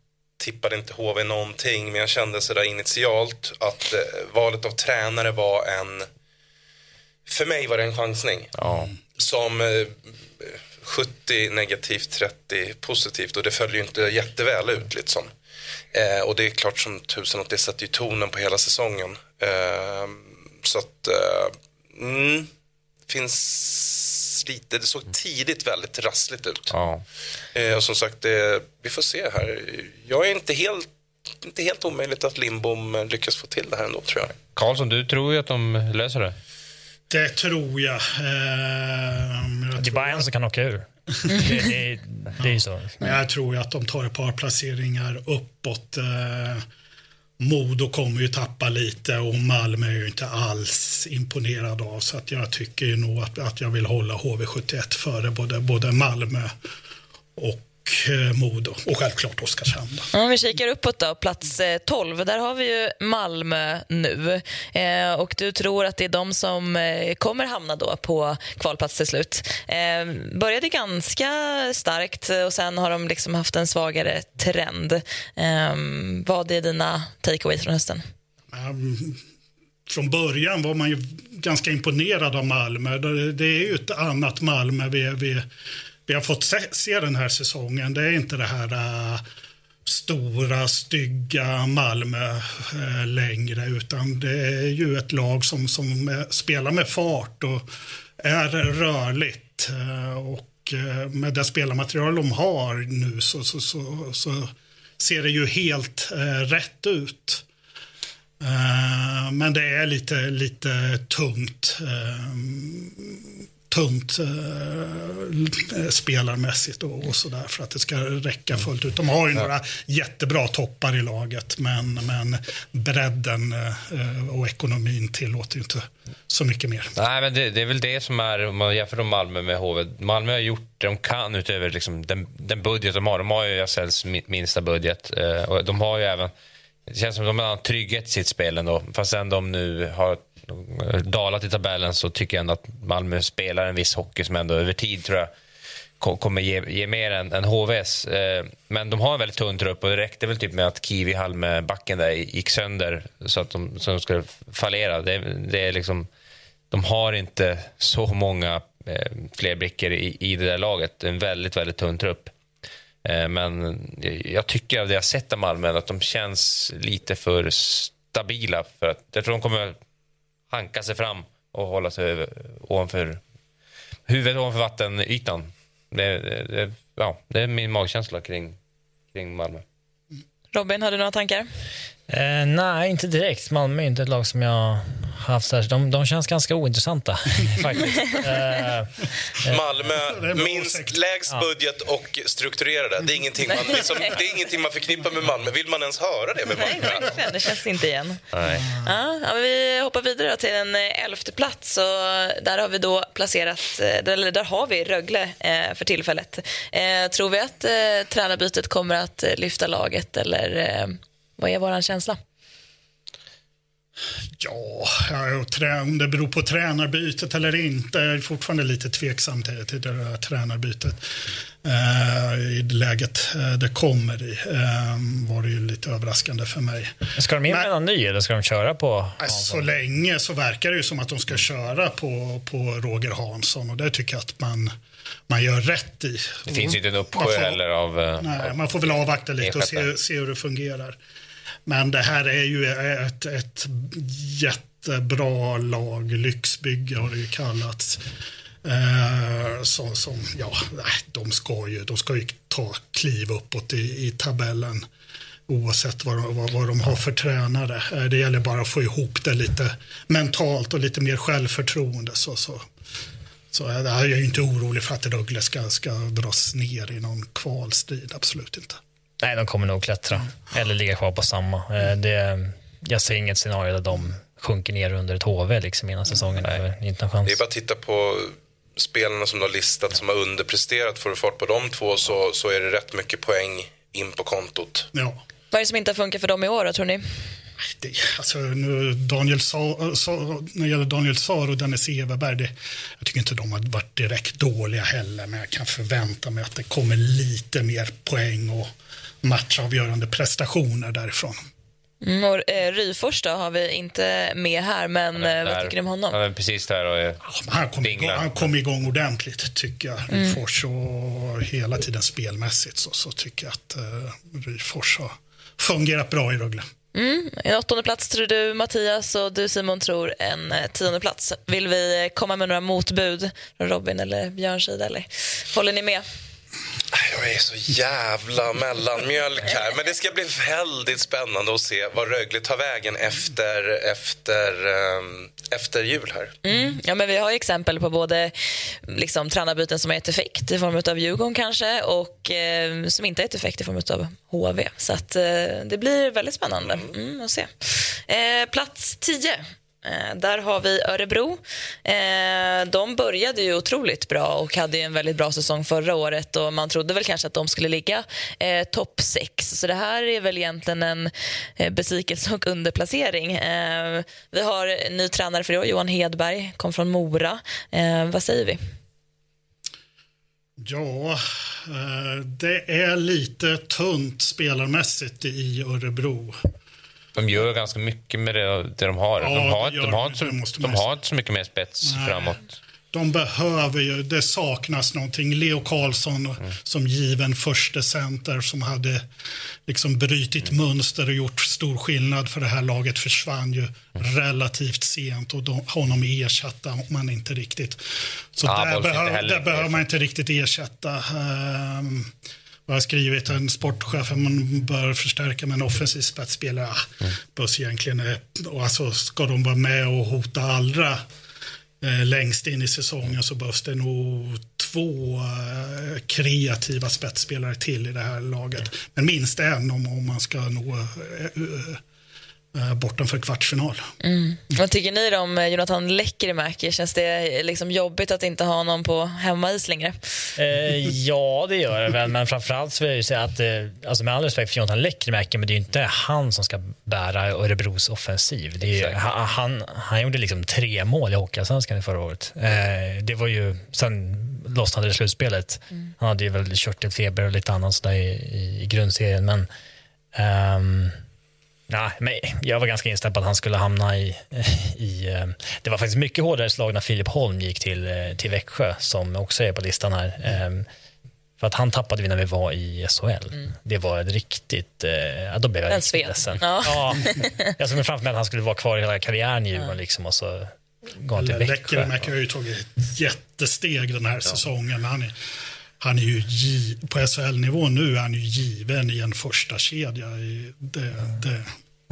tippade inte HV någonting, men jag kände sådär initialt att eh, valet av tränare var en, för mig var det en chansning. Ja. Som eh, 70 negativt, 30 positivt och det föll ju inte jätteväl ut liksom. Eh, och det är klart som tusen att det sätter ju tonen på hela säsongen. Eh, så att, eh, mm, finns lite, det såg tidigt väldigt rassligt ut. Ja. Eh, och som sagt, det, vi får se här. Jag är inte helt, inte helt omöjligt att Lindbom lyckas få till det här ändå tror jag. Karlsson, du tror ju att de löser det. Det tror jag. Eh, jag det är bara en som kan åka ur. det, det, det är ju så. Men jag tror ju att de tar ett par placeringar uppåt. Eh, Modo kommer ju tappa lite och Malmö är ju inte alls imponerad av så att jag tycker ju nog att, att jag vill hålla HV71 före både, både Malmö och Modo och självklart Oskarshamn. Om vi kikar uppåt då, plats 12, eh, där har vi ju Malmö nu. Eh, och du tror att det är de som eh, kommer hamna då på kvalplats till slut. Eh, började ganska starkt och sen har de liksom haft en svagare trend. Eh, vad är dina takeaways från hösten? Um, från början var man ju ganska imponerad av Malmö. Det är ju ett annat Malmö vi, vi vi har fått se, se, den här säsongen. Det är inte det här äh, stora, stygga Malmö äh, längre utan det är ju ett lag som, som spelar med fart och är rörligt. Äh, och äh, med det spelarmaterial de har nu så, så, så, så ser det ju helt äh, rätt ut. men det är lite, lite tungt tunt eh, spelarmässigt och, och sådär för att det ska räcka mm. fullt ut. De har ju några jättebra toppar i laget men, men bredden eh, och ekonomin tillåter ju inte så mycket mer. Nej, men det, det, är väl det som är, om man jämför Malmö med HV. Malmö har gjort det de kan utöver liksom den, den budget de har. De har ju SHLs minsta budget eh, och de har ju även det känns som att de har en trygghet i sitt spel ändå. Fastän de nu har dalat i tabellen så tycker jag ändå att Malmö spelar en viss hockey som ändå över tid tror jag kommer ge, ge mer än, än HVs. Eh, men de har en väldigt tunn trupp och det räckte väl typ med att Kiwi Halme-backen där gick sönder så att de, så de skulle fallera. Det, det, är liksom, de har inte så många eh, fler brickor i, i det där laget. En väldigt, väldigt tunn trupp. Eh, men jag tycker av det jag sett av Malmö att de känns lite för stabila. För att jag tror de kommer hanka sig fram och hålla sig ovanför huvudet ovanför vattenytan. Det, det, ja, det är min magkänsla kring, kring Malmö. Robin, har du några tankar? Eh, nej, inte direkt. Malmö är inte ett lag som jag haft särskilt. De, de känns ganska ointressanta faktiskt. Eh, eh, Malmö, minst, lägst budget och strukturerade. Det är, ingenting man, liksom, det är ingenting man förknippar med Malmö. Vill man ens höra det med Malmö? Nej, det känns inte igen. Nej. Ja, vi hoppar vidare till en eh, elfte plats. Och där har vi då placerat, eller där har vi Rögle eh, för tillfället. Eh, tror vi att eh, tränarbytet kommer att lyfta laget eller eh, vad är vår känsla? Ja, om det beror på tränarbytet eller inte. Jag är fortfarande lite tveksam till, till det där tränarbytet. Uh, I det läget uh, det kommer i uh, var det ju lite överraskande för mig. Ska de in med någon ny eller ska de köra på Hansson? Så länge så verkar det ju som att de ska köra på, på Roger Hansson och det tycker jag att man man gör rätt i. Det finns ju inte en uppsjö heller av... Nej, av, man får väl avvakta lite och se, se hur det fungerar. Men det här är ju ett, ett jättebra lag. Lyxbygge har det ju kallats. Eh, som, som, ja, de ska ju, de ska ju ta kliv uppåt i, i tabellen oavsett vad, vad, vad de har för tränare. Eh, det gäller bara att få ihop det lite mentalt och lite mer självförtroende. Så, så, så jag är inte orolig för att Rögle ska, ska dras ner i någon kvalstrid, absolut inte. Nej, de kommer nog klättra eller ligga kvar på samma. Eh, det, jag ser inget scenario där de sjunker ner under ett HV liksom innan säsongen. Nej. Inte en chans. Det är bara att titta på spelarna som du har listat som har underpresterat. Får du fart på de två så, så är det rätt mycket poäng in på kontot. Ja. Vad är det som inte har funkat för dem i år, tror ni? Det, alltså, nu, Daniel Sa, Sa, när det gäller Daniel Saar och Dennis Everberg, det, jag tycker inte de har varit direkt dåliga heller, men jag kan förvänta mig att det kommer lite mer poäng och matchavgörande prestationer därifrån. Mm, och, eh, Ryfors då har vi inte med här, men eh, vad tycker du om honom? Han är precis där och är han, kom igång, han kom igång ordentligt, tycker jag. Mm. Ryfors och hela tiden spelmässigt så, så tycker jag att eh, Ryfors har fungerat bra i Rögle. Mm. En åttonde plats tror du, Mattias, och du Simon tror en eh, tionde plats. Vill vi komma med några motbud från Robin eller Björns sida? Eller håller ni med? Jag är så jävla mellanmjölk här. Men det ska bli väldigt spännande att se vad Rögle tar vägen efter, efter, um, efter jul här. Mm, ja, men vi har exempel på både liksom, tränarbyten som har gett effekt i form av Djurgården kanske och eh, som inte har gett effekt i form av HV. Så att, eh, det blir väldigt spännande mm. mm att se. Eh, plats 10 Eh, Eh, där har vi Örebro. Eh, de började ju otroligt bra och hade en väldigt bra säsong förra året och man trodde väl kanske att de skulle ligga eh, topp 6. Så det här är väl egentligen en eh, besvikelse och underplacering. Eh, vi har ny tränare för i år, Johan Hedberg, kom från Mora. Eh, vad säger vi? Ja, eh, det är lite tunt spelarmässigt i Örebro. De gör ganska mycket med det, det de har. Ja, de, har, de, har inte, så, de har inte så mycket mer spets Nej. framåt. De behöver ju, det saknas någonting. Leo Karlsson mm. som given första center som hade liksom brutit mm. mönster och gjort stor skillnad för det här laget försvann ju mm. relativt sent och de, honom ersatta man inte riktigt. Så ja, där, behöv, där behöver man inte riktigt ersätta. Um, jag har skrivit en sportchef man bör förstärka med en offensiv spetsspelare. Mm. Behövs egentligen, alltså, ska de vara med och hota allra eh, längst in i säsongen så behövs det nog två eh, kreativa spetsspelare till i det här laget. Men minst en om, om man ska nå eh, bortom kvartsfinal. Mm. Vad tycker ni om eh, Jonathan Lekkerimäki? Känns det eh, liksom jobbigt att inte ha honom på hemmais längre? Eh, ja, det gör det väl. Men framförallt så vill jag säga att, eh, alltså med all respekt för Jonathan Lekkerimäki, men det är ju inte han som ska bära Örebros offensiv. Det är, han, han gjorde liksom tre mål i Hockeyallsvenskan förra året. Eh, det var ju, sen lossnade det slutspelet. Mm. Han hade ju väl körtelfeber och lite annat sådär i, i grundserien. Men, ehm, Nej, men jag var ganska inställd på att han skulle hamna i... i eh, det var faktiskt mycket hårdare slag när Filip Holm gick till, eh, till Växjö, som också är på listan här. Mm. För att han tappade vi när vi var i SHL. Mm. Det var ett riktigt... Ja, då blev jag riktigt ledsen. Ja. ja. jag såg framför mig att han skulle vara kvar hela karriären i Djurgården. Ja. Liksom, och så gå till Växjö. Lekkerimäki har ju tagit ett jättesteg den här ja. säsongen. Han är, han är ju på SHL-nivå nu är han ju given i en första kedja. Det, det,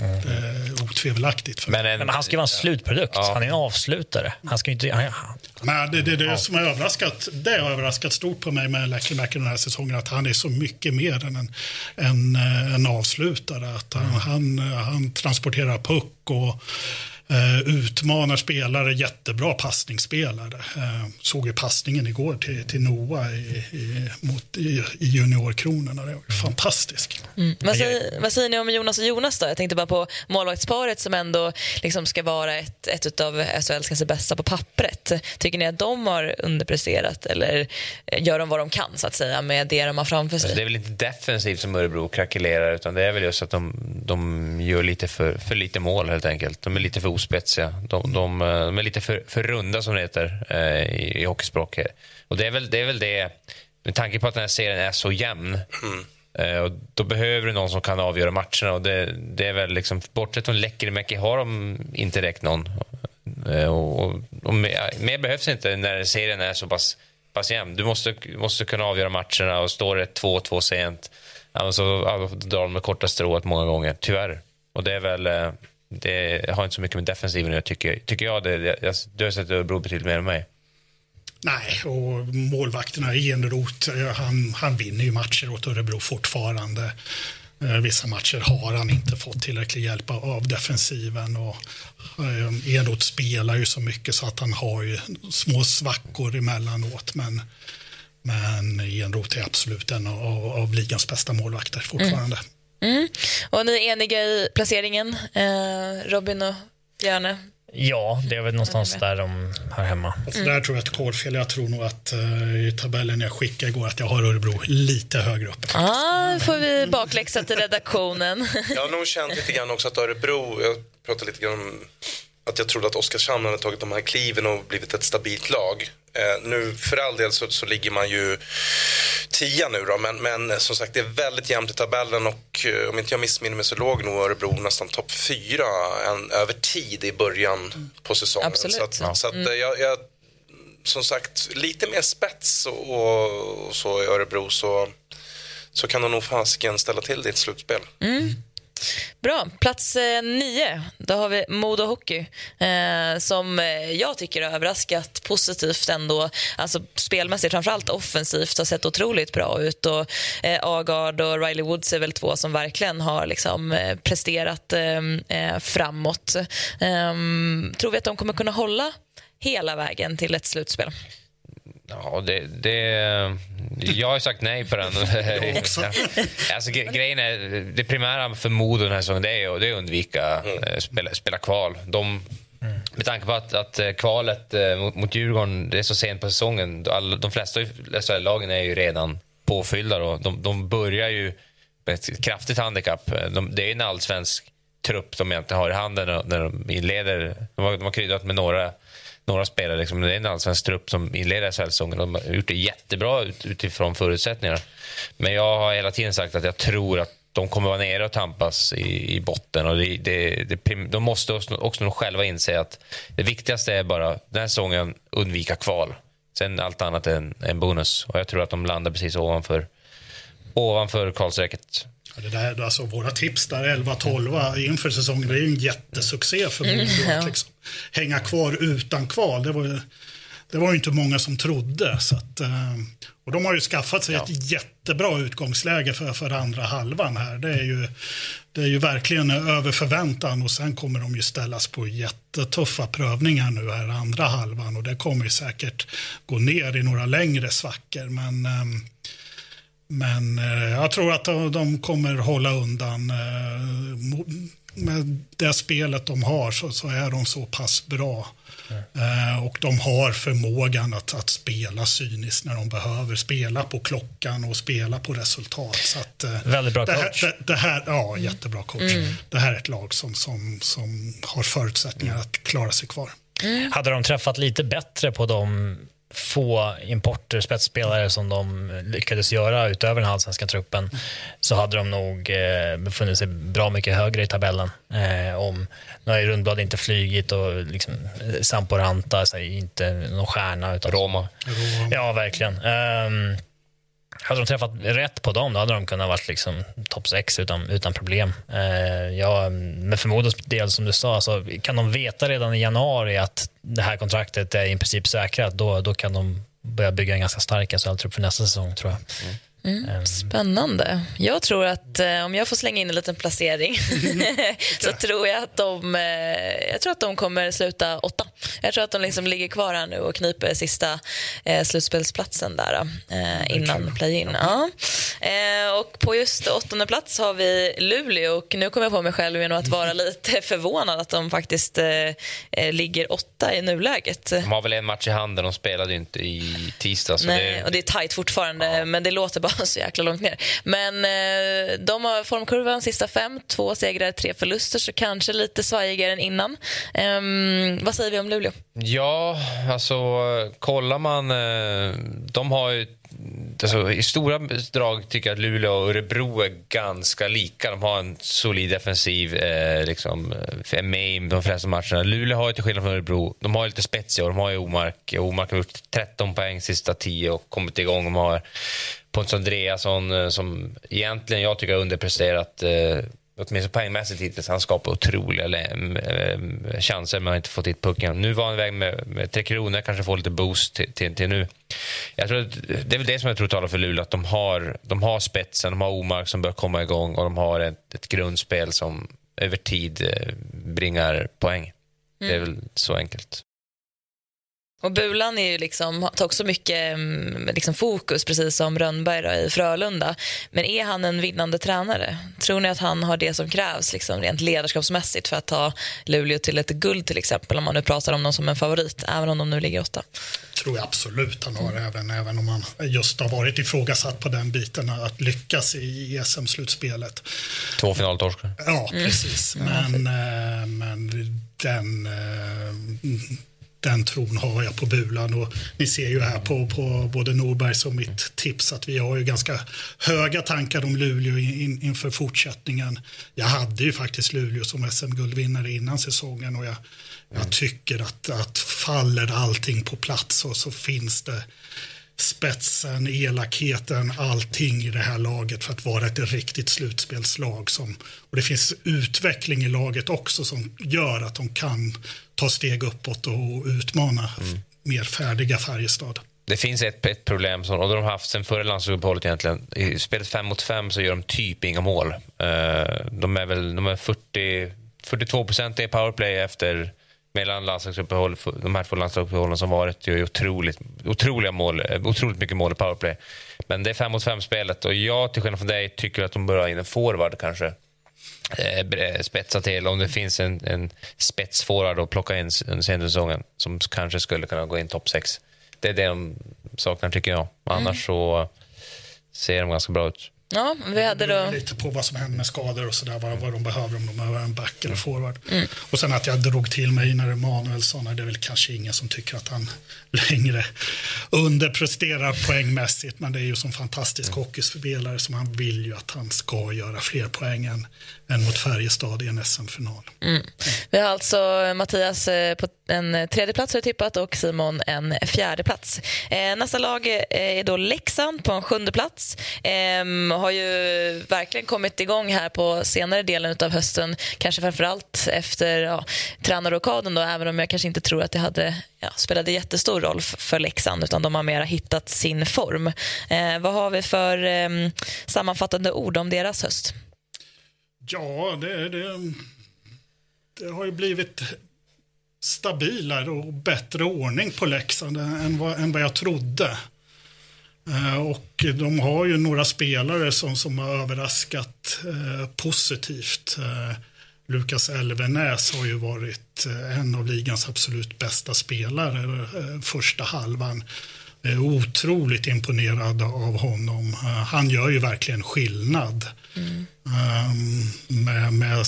Mm. Det är otvivelaktigt. För men, en, men han ska ju vara en slutprodukt. Ja. Han är en avslutare. Han ska inte... Han, men det, det, det ja. som har överraskat, det har överraskat stort på mig med Lekkerimäki den här säsongen, att han är så mycket mer än en, en, en avslutare. Att han, mm. han, han transporterar puck och Eh, utmanar spelare, jättebra passningsspelare. Eh, såg ju passningen igår till, till Noah i, i, mot, i, i juniorkronorna. Det var mm. fantastisk. Mm. Vad, säger, vad, säger, ni om Jonas och Jonas då? Jag tänkte bara på målvaktsparet som ändå liksom ska vara ett, ett av SHLs kanske bästa på pappret. Tycker ni att de har underpresterat eller gör de vad de kan så att säga med det de har framför sig? Alltså, det är väl inte defensivt som Örebro krackelerar utan det är väl just att de, de gör lite för, för lite mål helt enkelt. De är lite för ospetsiga. De, de, de är lite för, för, runda, som det heter eh, i, i hockeyspråk. Och det är, väl, det är väl det, med tanke på att den här serien är så jämn mm. eh, och då behöver du någon som kan avgöra matcherna. Och det, det är väl liksom, bortsett från Lekkerimäki har de inte räckt någon. Eh, och, och, och mer, mer, behövs inte när serien är så pass, pass jämn. Du måste, måste kunna avgöra matcherna och står det 2-2 sent, ja, så ja, drar de med korta strået många gånger, tyvärr. Och det är väl eh, det har inte så mycket med defensiven att tycker, tycker jag. Det, jag, du har sett Örebro betydligt mer än mig. Nej, och målvakterna Eneroth, han, han vinner ju matcher åt Örebro fortfarande. Eh, vissa matcher har han inte fått tillräcklig hjälp av defensiven. Och eh, Eneroth spelar ju så mycket så att han har ju små svackor emellanåt. Men, men Eneroth är absolut en av, av ligans bästa målvakter fortfarande. Mm. Mm. Och ni är eniga i placeringen, eh, Robin och Björne? Ja, det är väl någonstans där de hör hemma. Alltså, där tror jag ett kodfel. Jag tror nog att uh, i tabellen jag skickade igår att jag har Örebro lite högre upp. Ja, ah, får vi bakläxa till redaktionen. jag har nog känt lite grann också att Örebro, jag pratade lite grann om att jag trodde att Oskarshamn hade tagit de här kliven och blivit ett stabilt lag. Eh, nu för all del så, så, ligger man ju tia nu då, men, men som sagt det är väldigt jämnt i tabellen och eh, om inte jag missminner mig så låg nog Örebro nästan topp fyra en, över tid i början på säsongen. Absolut. Så, att, ja. så att, mm. jag, jag, som sagt, lite mer spets och, och så i Örebro så, så kan de nog fasiken ställa till ett slutspel. Mm. Bra. Plats eh, nio, då har vi Modo Hockey eh, som eh, jag tycker har överraskat positivt ändå. Alltså spelmässigt, framförallt offensivt, har sett otroligt bra ut. Och, eh, Agard och Riley Woods är väl två som verkligen har liksom, eh, presterat eh, eh framåt. Ehm, tror vi att de kommer kunna hålla hela vägen till ett slutspel? Ja, det, det, jag har sagt nej på den. Jag också. alltså, grejen är, det primära för Modo den här säsongen det är, det är att undvika mm. spela, spela kval. De, mm. Med tanke på att, att eh, kvalet eh, mot, mot Djurgården det är så sent på säsongen. All, de flesta lagen är ju redan påfyllda. Då. De, de börjar ju med ett kraftigt handikapp. De, det är en allsvensk trupp de egentligen har i handen när de inleder. De har, de har kryddat med några några spelare. Liksom, det är en allsvensk trupp som inleder SHL-säsongen. De har gjort det jättebra utifrån förutsättningarna. Men jag har hela tiden sagt att jag tror att de kommer vara nere och tampas i, i botten. Och det, det, det, de måste också, också själva inse att det viktigaste är bara den här säsongen undvika kval. Sen allt annat är en, en bonus. Och jag tror att de landar precis ovanför, ovanför kvalstrecket. Det där, alltså, våra tips där 11-12 inför säsongen, det är ju en jättesuccé för Modo. Mm, ja. liksom, hänga kvar utan kval, det var, det var ju inte många som trodde. Så att, eh, och de har ju skaffat sig ja. ett jättebra utgångsläge för, för andra halvan här. Det är, ju, det är ju verkligen över förväntan och sen kommer de ju ställas på jättetuffa prövningar nu här andra halvan och det kommer ju säkert gå ner i några längre svackor. Men um, men eh, jag tror att de, kommer hålla undan. Eh, med det spelet de har så, så är de så pass bra. Mm. och de har förmågan att, att spela cyniskt när de behöver. Spela på klockan och spela på resultat. Så att, Väldigt bra det här, coach. Det, det, här, ja, jättebra coach. Mm. Det här är ett lag som, som, som har förutsättningar att klara sig kvar. Mm. Hade de träffat lite bättre på de få importer, spetsspelare som de lyckades göra utöver den allsvenska truppen så hade de nog eh, befunnit sig bra mycket högre i tabellen. Eh, om, nu har ju Rundblad inte flygit och liksom, eh, Sampo Ranta är inte någon stjärna. Utan, Roma. Ja, verkligen. Um, hade de träffat rätt på dem, då hade de kunnat vara liksom topp 6 utan, utan problem. Eh, ja, med förmodans del, som du sa, alltså, kan de veta redan i januari att det här kontraktet är i princip säkrat, då, då kan de börja bygga en ganska stark SHL-trupp för nästa säsong, tror jag. Mm. Mm, ehm. spännande. Jag tror att eh, om jag får slänga in en liten placering så tror jag att de, eh, jag tror att de kommer sluta åtta. Jag tror att de liksom ligger kvar här nu och kniper sista eh, slutspelsplatsen där eh, innan play-in. Ja. Och på just åttonde plats har vi Luleå och nu kommer jag på mig själv genom att vara lite förvånad att de faktiskt ligger åtta i nuläget. De har väl en match i handen, de spelade ju inte i tisdags. Nej, det... och det är tajt fortfarande, ja. men det låter bara så jäkla långt ner. Men eh, de har formkurvan sista fem, två segrar, tre förluster, så kanske lite svajigare än innan. Eh, vad säger vi om Luleå? Ja, alltså kollar man... Eh, de har ju Alltså, I stora drag tycker jag att Luleå och Örebro är ganska lika. De har en solid defensiv, eh, liksom, är med i de flesta matcherna. Luleå har ju till skillnad från Örebro, de har lite spets De har ju Omark. Omark har gjort 13 poäng sista 10 och kommit igång. De har Pontus Andreasson eh, som egentligen jag tycker har underpresterat eh, åtminstone poängmässigt hittills. Han skapar otroliga eh, chanser men har inte fått hit pucken. Nu var han iväg med, med Tre Kronor, kanske får lite boost till, till, till, nu. Jag tror att, det är väl det som jag tror talar för Luleå, att de har, de har spetsen, de har Omark som bör komma igång och de har ett, ett grundspel som över tid bringar poäng. Mm. Det är mm. väl så enkelt. Och Bulan är ju liksom, tar också mycket mm, liksom fokus, precis som Rönnberg då, i Frölunda. Men är han en vinnande tränare? Tror ni att han har det som krävs liksom, rent ledarskapsmässigt för att ta Luleå till ett guld till exempel? Om man nu pratar om dem som en favorit, även om de nu ligger åtta. tror jag absolut han har, mm. även, även om han just har varit ifrågasatt på den biten att lyckas i ESM-slutspelet. Två finaltorskar. Ja, precis. Mm. Men, mm. men den eh, den tron har jag på Bulan och ni ser ju här på, på både Norbergs och mitt tips att vi har ju ganska höga tankar om Luleå in, inför fortsättningen. Jag hade ju faktiskt Luleå som SM-guldvinnare innan säsongen och jag, jag tycker att, att faller allting på plats och så finns det spetsen, elakheten, allting i det här laget för att vara ett riktigt slutspelslag. Som, och det finns utveckling i laget också som gör att de kan ta steg uppåt och utmana mm. mer färdiga Färjestad. Det finns ett, ett problem som och de har haft sen förra landslagsuppehållet egentligen. I spelet 5 mot 5 så gör de typ inga mål. Eh, de är väl de är 40, 42 procent i powerplay efter mellan landslagsuppehåll, de här två landslagsuppehållen som varit. Gör otroligt, otroliga mål, eh, otroligt mycket mål i powerplay. Men det är 5 mot 5 spelet och jag till skillnad från dig tycker att de bör ha in en forward kanske. Eh, spetsa till om det finns en, en spetsforward att plocka in under säsongen som kanske skulle kunna gå in topp 6 det är det de saknar tycker jag. Annars mm. så ser de ganska bra ut. Ja, vi hade då... Lite på vad som händer med skador och sådär, vad, vad de behöver, om de behöver en back eller forward. Mm. Och sen att jag drog till mig när Emanuelsson, det är väl kanske ingen som tycker att han längre underpresterar poängmässigt, men det är ju som fantastisk mm. hockeyspelare som han vill ju att han ska göra fler poäng än, än mot Färjestad i en SM-final. Mm. Vi har alltså Mattias eh, på en tredje plats har tippat och Simon en fjärde plats. Eh, nästa lag eh, är då Leksand på en sjunde plats. Ehm, har ju verkligen kommit igång här på senare delen av hösten. Kanske framförallt efter ja, tränarrokaden då, även om jag kanske inte tror att det hade ja, spelade jättestor roll för Leksand utan de har mer hittat sin form. Eh, vad har vi för eh, sammanfattande ord om deras höst? Ja, det, det, det har ju blivit stabilare och bättre ordning på Leksand än vad, än vad jag trodde. Eh, och de har ju några spelare som, som har överraskat eh, positivt. Eh, Lukas Elvenäs har ju varit en av ligans absolut bästa spelare eh, första halvan. Jag är otroligt imponerad av honom. Han gör ju verkligen skillnad. Mm. Um, med, med,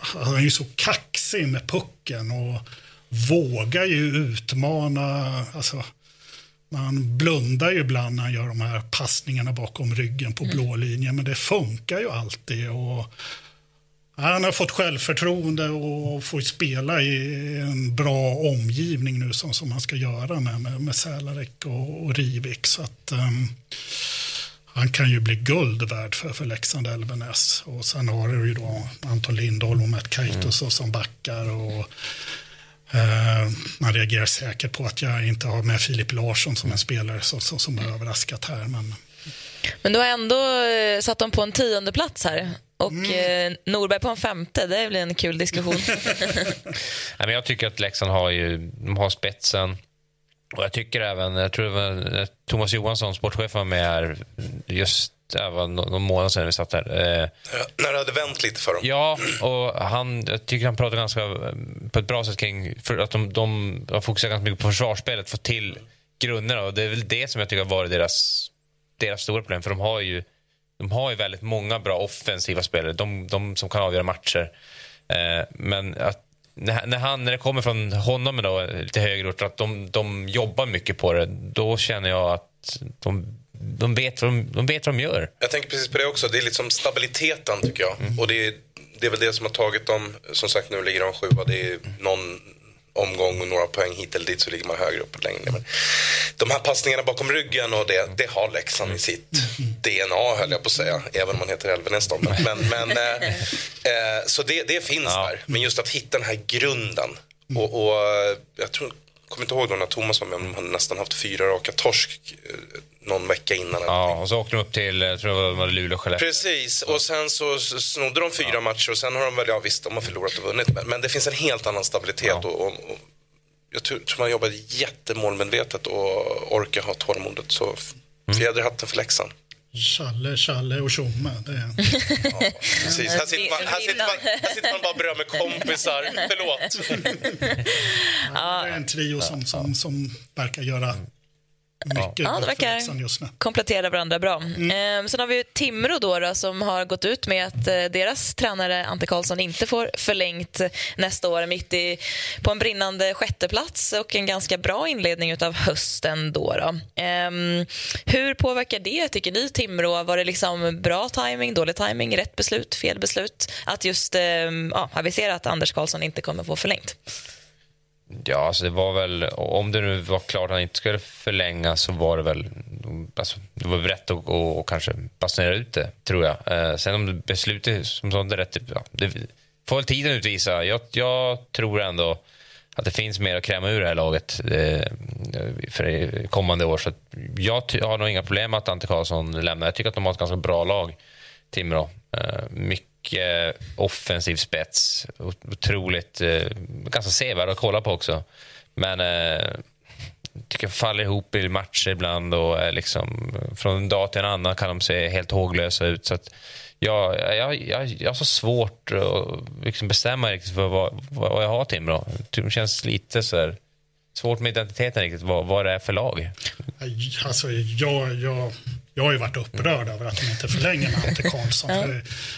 han är ju så kaxig med pucken och vågar ju utmana. Alltså, man blundar ju ibland när han gör de här passningarna bakom ryggen på mm. blå linjen, men det funkar ju alltid. Och han har fått självförtroende och får spela i en bra omgivning nu som, som han ska göra med, med, med Sälarek och, och Rivik. Så att, um, han kan ju bli guld värd för, för Leksand Elvenäs. Och sen har du ju då Anton Lindholm och Matt Kaitos mm. som backar. Och, uh, man reagerar säkert på att jag inte har med Filip Larsson som en spelare som, som, som har överraskat här. Men, men du har ändå eh, satt dem på en tionde plats här. Och mm. eh, Norberg på en femte, det blir en kul diskussion. Nej, men jag tycker att Leksand har, ju, de har spetsen. Och jag tycker även, jag tror det var Thomas Johansson, sportchef, var med här just var någon månad sedan vi satt där. Eh, när det hade vänt lite för dem. Ja, och han, jag tycker han pratade ganska på ett bra sätt kring för att de, de har fokuserat ganska mycket på försvarsspelet, få till grunderna. Och det är väl det som jag tycker har varit deras, deras stora problem. För de har ju de har ju väldigt många bra offensiva spelare, de, de som kan avgöra matcher. Eh, men att, när, när, han, när det kommer från honom då, lite högre ort, att de, de jobbar mycket på det, då känner jag att de, de, vet vad de, de vet vad de gör. Jag tänker precis på det också. Det är liksom stabiliteten tycker jag. Mm. Och det är, det är väl det som har tagit dem, som sagt nu ligger de sjua. Det är någon omgång och några poäng hit eller dit så ligger man högre upp längre. Men de här passningarna bakom ryggen och det, det har Leksand i sitt DNA höll jag på att säga. Även om man heter Elvenäs Men, men, eh, eh, så det, det finns ja. där. Men just att hitta den här grunden. Och, och jag tror kommer inte ihåg då när Thomas var med om hade nästan haft fyra raka torsk eh, någon vecka innan. Ja, och så åkte de upp till jag tror det var Luleå Skellefteå. Precis, och sen så snodde de fyra ja. matcher och sen har de väl, ja visst, de har förlorat och vunnit. Men, men det finns en helt annan stabilitet ja. och, och, och, jag tror, tror man jobbar jättemålmedvetet och orkar ha tålamodet. Så mm. fjäder hatten för Leksand. Challe, Challe och Tjomme. Det... Ja, precis. Här sitter, man, här, sitter man, här sitter man bara och berömmer kompisar. Förlåt. Ja, det är en trio som, som, som verkar göra mycket ja, det verkar just nu. komplettera varandra bra. Mm. Ehm, sen har vi Timrå då, då, som har gått ut med att eh, deras tränare Ante Karlsson inte får förlängt nästa år mitt i, på en brinnande sjätteplats och en ganska bra inledning av hösten. Då, då. Ehm, hur påverkar det, tycker ni, Timrå? Var det liksom bra timing, dålig timing, rätt beslut, fel beslut att just ehm, ja, avisera att Anders Karlsson inte kommer få förlängt? Ja, alltså det var väl, om det nu var klart att han inte skulle förlänga så var det väl alltså, det var rätt att och, och kanske basunera ut det, tror jag. Eh, sen om beslutet som sånt är rätt, ja, det får väl tiden utvisa. Jag, jag tror ändå att det finns mer att kräma ur det här laget eh, för kommande år. Så jag har nog inga problem med att Ante Karlsson lämnar. Jag tycker att de har ett ganska bra lag, Timrå. Eh, mycket Eh, offensiv spets. Otroligt, eh, ganska sevärd att kolla på också. Men eh, tycker jag faller ihop i matcher ibland och är liksom, från en dag till en annan kan de se helt håglösa ut. Så att, jag, jag, jag, jag har så svårt att liksom bestämma riktigt för vad, vad jag har Timrå. Det känns lite så här, svårt med identiteten riktigt, vad, vad det är för lag. Alltså, jag, jag, jag har ju varit upprörd över att de inte förlänger med Ante Karlsson. ja.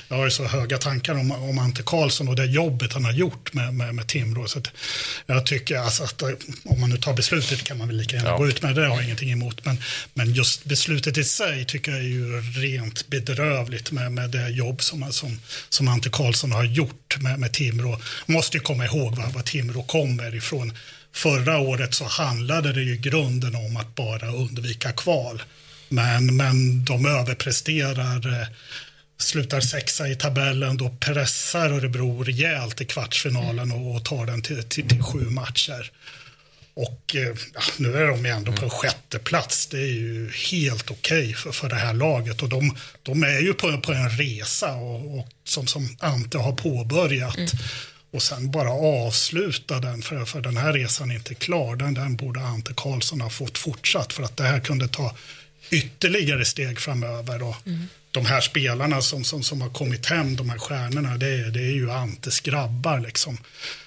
Jag har ju så höga tankar om, om Ante Karlsson och det jobbet han har gjort med, med, med Timrå. Så jag tycker alltså att om man nu tar beslutet kan man väl lika gärna ja. gå ut med det, det har jag ingenting emot. Men, men just beslutet i sig tycker jag är ju rent bedrövligt med, med det jobb som, som, som Ante Karlsson har gjort med, med Timrå. Man måste ju komma ihåg var, var Timrå kommer ifrån. Förra året så handlade det ju grunden om att bara undvika kval. Men, men de överpresterar, eh, slutar sexa i tabellen, då pressar Örebro rejält i kvartsfinalen och, tar den till, till, till sju matcher. Och eh, ja, nu är de ändå på en sjätte plats. Det är ju helt okej okay för, för det här laget. Och de, de är ju på, på en resa och, och som, som Ante har påbörjat. Mm. Och sen bara avsluta den, för, för den här resan är inte klar. Den, den borde Ante Karlsson ha fått fortsatt för att det här kunde ta ytterligare steg framöver. Och mm. De här spelarna som, som, som har kommit hem, de här stjärnorna, det är, det är ju Antes grabbar. Liksom.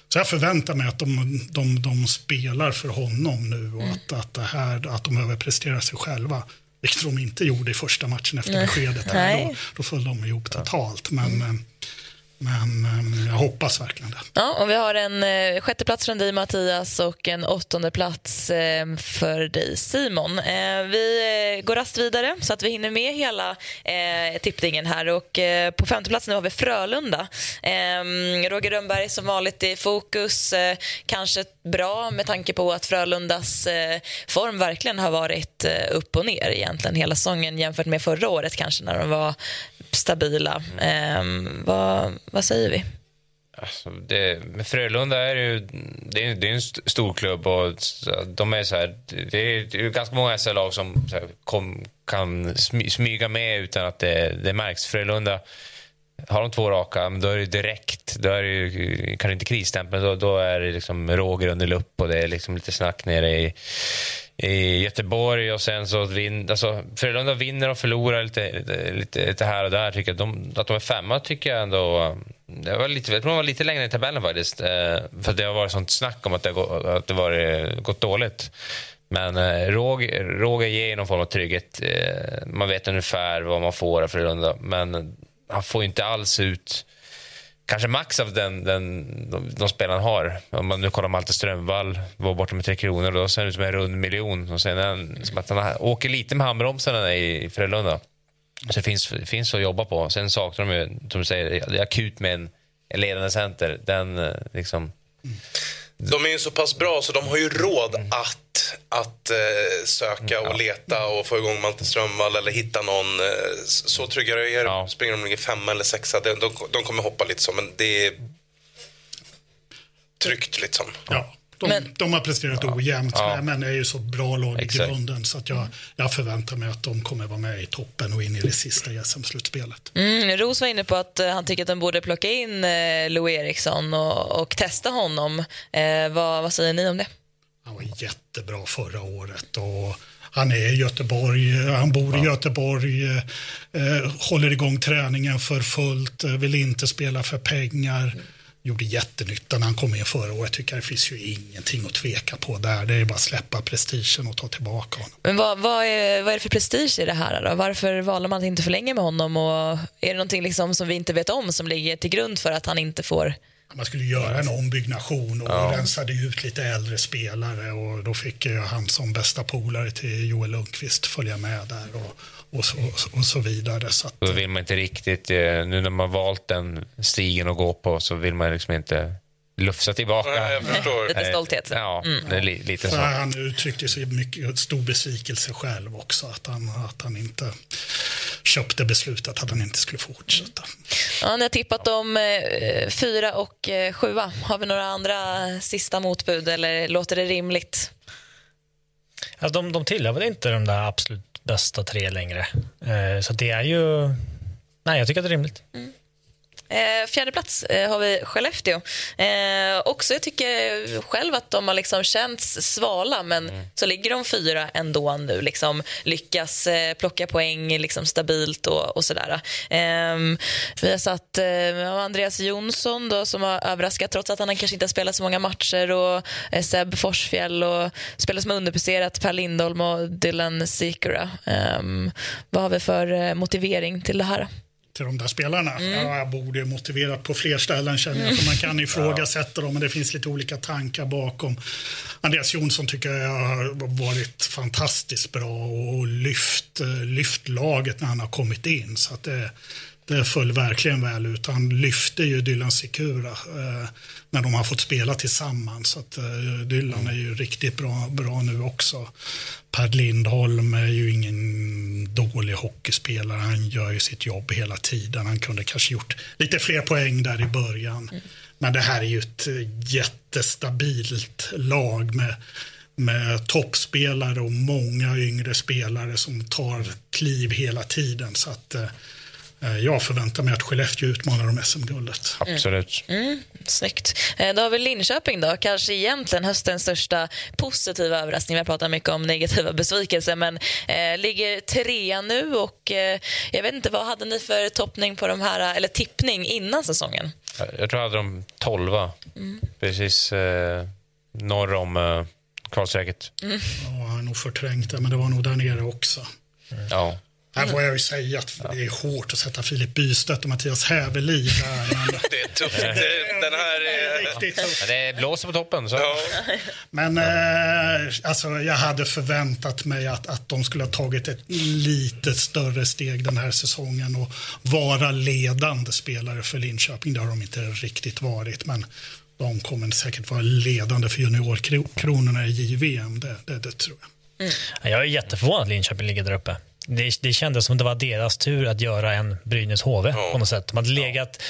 Så jag förväntar mig att de, de, de spelar för honom nu och mm. att, att, det här, att de överpresterar sig själva. Vilket de inte gjorde i första matchen efter beskedet. Då, då föll de ihop totalt. Men, mm. Men ehm, jag hoppas verkligen det. Ja, och vi har en eh, sjätte plats från dig Mattias och en åttonde plats eh, för dig Simon. Eh, vi eh, går rast vidare så att vi hinner med hela eh, tippningen här och eh, på femte plats nu har vi Frölunda. Ehm, Roger Rönnberg som vanligt i fokus, eh, kanske bra med tanke på att Frölundas eh, form verkligen har varit eh, upp och ner egentligen hela säsongen jämfört med förra året kanske när de var stabila. Ehm, vad, vad säger vi? Alltså det, med Frölunda är ju det är, det är en stor klubb och de är så här, det är, det är ganska många SL-lag som här, kom, kan smyga med utan att det, det märks. Frölunda har de två raka, då är det direkt. Då är det kanske inte krisstämpel, då, då är det liksom Roger under lupp och det är liksom lite snack nere i, i Göteborg och sen så vin, alltså, Frölunda vinner och förlorar lite, lite, lite här och där. Tycker jag. De, att de är femma tycker jag ändå... Det var lite, jag tror de var lite längre i tabellen faktiskt. Eh, för det har varit sånt snack om att det, att det varit, eh, gått dåligt. Men eh, Roger, Roger ger någon form av trygghet. Eh, man vet ungefär vad man får av Frölunda. Men han får inte alls ut kanske max av den, den, de, de spelarna har. Om man nu kollar Malte Strömvall, var borta med Tre Kronor, då ser han ut som en rund miljon. Och sen han, som att han åker lite med handbromsarna i Frölunda. Så det finns, finns att jobba på. Sen saknar de ju, som du säger, det är akut med en, en ledande center. Den eh, liksom... De är ju så pass bra så de har ju råd att, att eh, söka och leta och få igång Malte Strömvall eller hitta någon. Eh, så trygga er. Ja. Springer de ligger femma eller sexa, de, de, de kommer hoppa lite så men det är tryggt liksom. Ja. De, men, de har presterat ja, ojämnt, ja. men är ju så bra lag i grunden så att jag, jag förväntar mig att de kommer vara med i toppen och in i det sista SM-slutspelet. Mm, Ros var inne på att uh, han tycker att de borde plocka in uh, Lou Eriksson och, och testa honom. Uh, vad, vad säger ni om det? Han var jättebra förra året. och han är i Göteborg, han bor i Göteborg, eh, håller igång träningen för fullt, vill inte spela för pengar. Mm gjorde jättenytta när han kom in förra året. Tycker det finns ju ingenting att tveka på där. Det är bara att släppa prestigen och ta tillbaka honom. Men vad, vad, är, vad är det för prestige i det här då? Varför valde man att inte förlänga med honom? Och är det någonting liksom som vi inte vet om som ligger till grund för att han inte får man skulle göra en ombyggnation och ja. rensade ut lite äldre spelare och då fick han som bästa polare till Joel Lundqvist följa med där. Och, och så, och så vidare. Så att, då vill man inte riktigt, eh, nu när man valt den stigen att gå på så vill man liksom inte lufsa tillbaka. Ja, jag förstår. Lite stolthet. Ja, det är li, lite så. han uttryckte sig mycket stor besvikelse själv också. Att han, att han inte köpte beslutet att han inte skulle fortsätta. Ja, ni har tippat om eh, fyra och eh, sjua. Har vi några andra sista motbud eller låter det rimligt? Alltså, de, de tillhör väl inte de där absolut bästa tre längre. Eh, så det är ju... Nej, jag tycker att det är rimligt. Eh, fjärde plats eh, har vi Skellefteå. Eh, också, jag tycker själv att de har liksom känts svala men så ligger de fyra ändå nu. Liksom, lyckas eh, plocka poäng liksom, stabilt och, och sådär. Eh, vi har satt eh, Andreas Jonsson då, som har överraskat trots att han kanske inte har spelat så många matcher och eh, Seb Forsfjäll och spelar som underpresterat Per Lindholm och Dylan Sikora. Eh, vad har vi för eh, motivering till det här? Till de där spelarna. Ja, jag borde motiverat på fler ställen känner jag, för man kan ifrågasätta dem, men det finns lite olika tankar bakom. Andreas Jonsson tycker jag har varit fantastiskt bra och lyft, eh, lyft laget när han har kommit in. Så att det, det föll verkligen väl ut. Han lyfte ju Dylan Sikura eh, när de har fått spela tillsammans. Så att, eh, Dylan är ju riktigt bra, bra nu också. Per Lindholm är ju ingen dålig hockeyspelare. Han gör ju sitt jobb hela tiden. Han kunde kanske gjort lite fler poäng där i början. Men det här är ju ett jättestabilt lag med, med toppspelare och många yngre spelare som tar kliv hela tiden. Så att eh, jag förväntar mig att Skellefteå utmanar om SM-guldet. Absolut. Mm, snyggt. Eh, Då har vi Linköping då, kanske egentligen höstens största positiva överraskning. Vi har pratat mycket om negativa besvikelser men eh, ligger trea nu och eh, jag vet inte vad hade ni för toppning på de här, eller tippning innan säsongen? Jag tror jag hade de tolva. Precis eh, norr om eh, kvalstrecket. Ja, jag har nog förträngt det, men det var nog där nere också. Ja. Här får jag ju säga att det är hårt att sätta Filip Bystedt och Mattias Hävelid där. Men Det är tufft. Det- Den här är... riktigt tufft. Det blåser på toppen. Så. Ja, Men eh, alltså, jag hade förväntat mig att, att de skulle ha tagit ett lite större steg den här säsongen och vara ledande spelare för Linköping. Det har de inte riktigt varit, men de kommer säkert vara ledande för juniorkronorna i JVM. Det, det, det tror jag. Jag är jätteförvånad att Linköping ligger där uppe. Det, det kändes som det var deras tur att göra en Brynäs HV på något sätt. De hade legat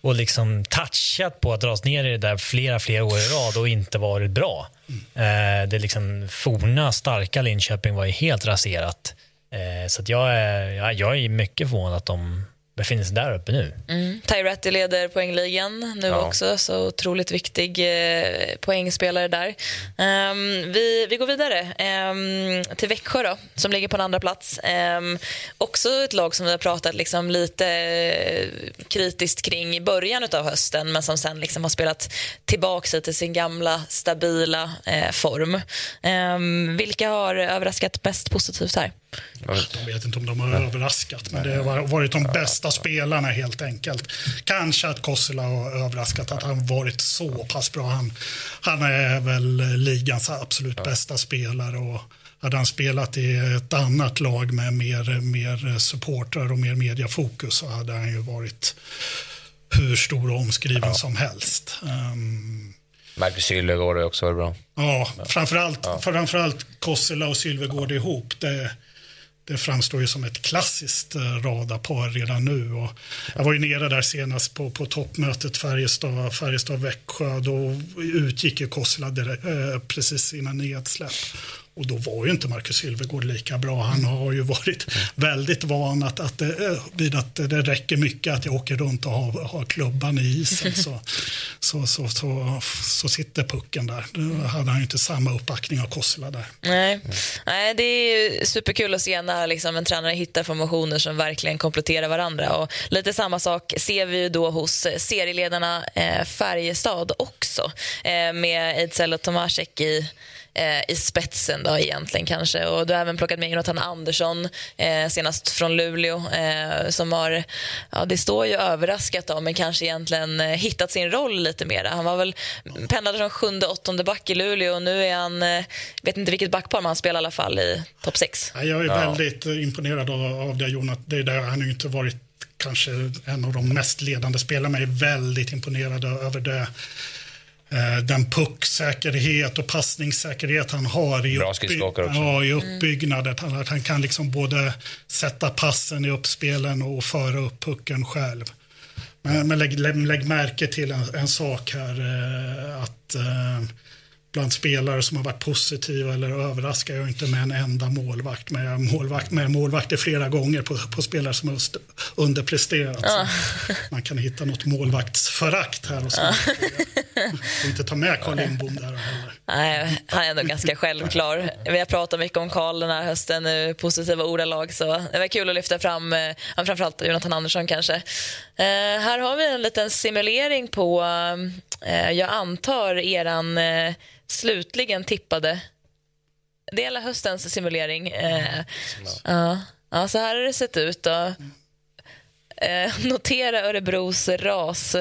och liksom touchat på att dras ner i det där flera, flera år i rad och inte varit bra. Eh, det liksom forna, starka Linköping var ju helt raserat. Eh, så jag, är, jag är mycket förvånad att de befinner sig där uppe nu. Mm. Ty Ratty leder poängligan nu Ja. också, så otroligt viktig eh, poängspelare där. Ehm, vi, vi går vidare ehm, till Växjö då, som ligger på en andra plats. Ehm, också ett lag som vi har pratat liksom lite eh, kritiskt kring i början av hösten men som sen liksom har spelat tillbaka sig till sin gamla stabila eh, form. Vilka har överraskat mest positivt här? Jag vet inte om de har överraskat, men det har varit de bästa spelarna helt enkelt. Kanske att Kossela har överraskat att han varit så pass bra. Han, han är väl ligans absolut bästa spelare och hade han spelat i ett annat lag med mer, mer supportrar och mer mediafokus så hade han ju varit hur stor och omskriven som helst. Um, Marcus Sylvegård har också varit bra. Ja, framförallt, framförallt Kossela och Sylvegård ihop. Det, det framstår ju som ett klassiskt eh, radarpar redan nu. Och jag var ju nere där senast på, på toppmötet Färjestad, Färjestad-Växjö. Då utgick ju Kossela direkt, eh, precis innan nedsläpp. Och då var ju inte Marcus Sylvegård lika bra. Han har ju varit väldigt van att, att, det, vid att det räcker mycket att jag åker runt och har, har klubban i isen. Så, så, så, så, så sitter pucken där. Då hade han ju inte samma uppbackning av Kossela där. Nej. Nej, det är superkul att se när liksom en tränare hittar formationer som verkligen kompletterar varandra. Och lite samma sak ser vi ju då hos serieledarna eh, Färjestad också eh, med Ejdsell och Tomasek i eh, i spetsen då egentligen kanske. Och du har även plockat med Jonathan Andersson, eh, senast från Luleå, eh, som har, ja det står ju överraskat då, men kanske egentligen eh, hittat sin roll lite mer. Han var väl pendlade från sjunde, åttonde back i Luleå och nu är han, eh, vet inte vilket backpar, men han spelar i alla fall i topp sex. Ja, Jag är väldigt eh, imponerad av, det Jonathan. Det är där han inte varit kanske en av de mest ledande spelarna. Jag är väldigt imponerad över det den pucksäkerhet och passningssäkerhet han har i, Bra uppby- skridskoåkare också. ja, i uppbyggnaden. Han, att han kan liksom både sätta passen i uppspelen och föra upp pucken själv. Men, men lägg, lägg, lägg märke till en, en sak här. Eh, att eh, bland spelare som har varit positiva eller överraskar jag inte med en enda målvakt. Men jag är målvakt med målvakter flera gånger på, på spelare som har st- underpresterat. Så Man kan hitta något målvaktsförakt här och så. Och inte ta med Carl Lindbom där heller. Nej, han är ändå ganska självklar. Vi har pratat mycket om Karl den här hösten nu, positiva ordalag. Så det var kul att lyfta fram eh, ja, framförallt Jonathan Andersson kanske. Eh, här har vi en liten simulering på, eh, jag antar, eran eh, slutligen tippade det är hela höstens simulering. Eh, ja. Ja, så här har det sett ut. Då. Eh, notera Örebros ras.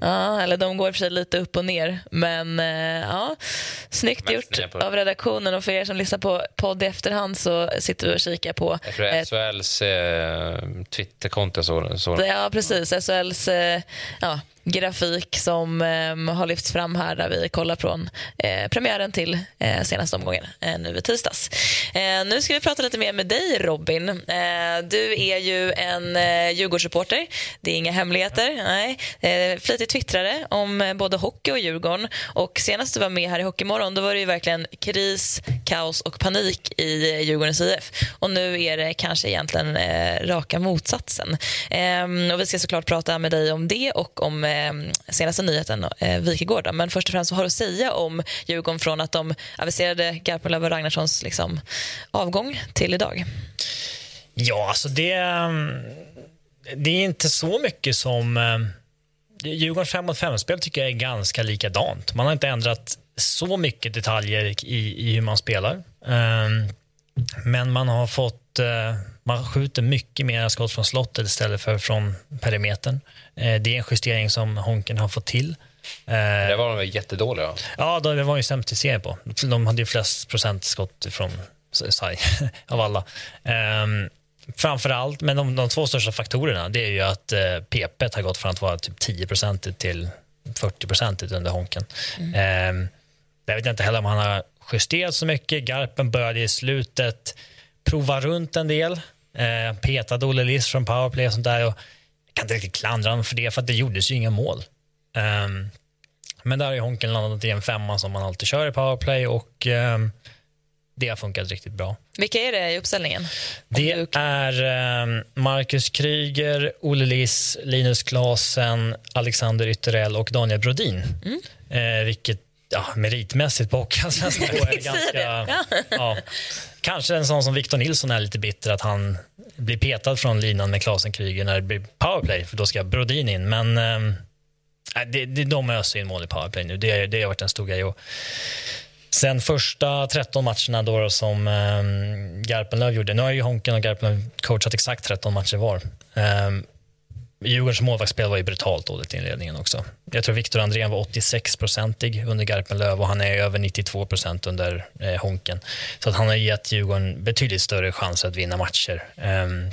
Ja. eller de går för sig lite upp och ner. Men eh, ja, snyggt gjort av redaktionen. Och för er som lyssnar på podd i efterhand så sitter vi och kikar på Jag tror eh, SHLs eh, Twitterkonto så, så det- Ja, precis. SHLs eh, ja, grafik som eh, har lyfts fram här där vi kollar från eh, premiären till eh, senaste omgången eh, nu i tisdags. Eh, nu ska vi prata lite mer med dig Robin. Eh, du är ju en eh, Djurgårdsreporter. Det är inga hemligheter. Nej. Eh, flitig twittrare om eh, både hockey och Djurgården. Och senast du var med här i Hockeymorgon då var det ju verkligen kris, kaos och panik i eh, Djurgårdens IF. Och nu är det kanske egentligen eh, raka motsatsen. Ehm, och vi ska såklart prata med dig om det och om eh, Ehm, senaste nyheten, eh, Wikegård. Men först och främst, vad har du att säga om Djurgården från att de aviserade Garpenlöv och Ragnarssons liksom, avgång till idag? Ja, alltså det, ehm, det är inte så mycket som... eh, Djurgårdens 5 mot 5-spel tycker jag är ganska likadant. Man har inte ändrat så mycket detaljer i, i hur man spelar. Ehm, men man har fått... Eh, eh, Man skjuter mycket mer skott från slottet istället för från perimetern. Eh, Det är en justering som Honken har fått till. Eh, Det var de väl jättedåliga. Ja, det var ju sämst i serien på. De hade ju flest procent skott från sarg av alla. Um, framför allt, men de, de två största faktorerna det är ju att eh, PP har gått från att vara typ 10% till 40% under Honken. Ehm, jag vet inte heller om han har justerat så mycket. Garpen började i slutet prova runt en del. Eh, petade Olle Liss från powerplay och sånt där. Och jag kan inte riktigt klandra honom för det, för att det gjordes ju inga mål. Ehm, men där har ju Honken landat i en femma som man alltid kör i powerplay och ehm, det har funkat riktigt bra. Vilka är det i uppställningen? Det du- är ehm, Marcus Kryger, Olle Liss, Linus Klasen, Alexander Ytterell och Daniel Brodin. Mm. Eh, vilket ja, meritmässigt på Hockeyallsvensk nivå är ganska... Ja. Ja. Kanske en sån som Victor Nilsson är lite bitter att han blir petad från linan med Klasen Kryger när det blir powerplay, för då ska Brodin in. Men ehm, nej, det, det, de öser in mål i powerplay nu. Det, det har varit en stor grej. Och sen första 13 matcherna då, då som um, Garpenlöv gjorde. Nu har ju Honken och Garpenlöv coachat exakt 13 matcher var. Um, Djurgårdens målvaktsspel var ju brutalt dåligt i inledningen också. Jag tror Viktor Andrén var 86-procentig under Garpenlöv och han är över 92 procent under eh, Honken. Så att han har gett Djurgården betydligt större chanser att vinna matcher. Ehm,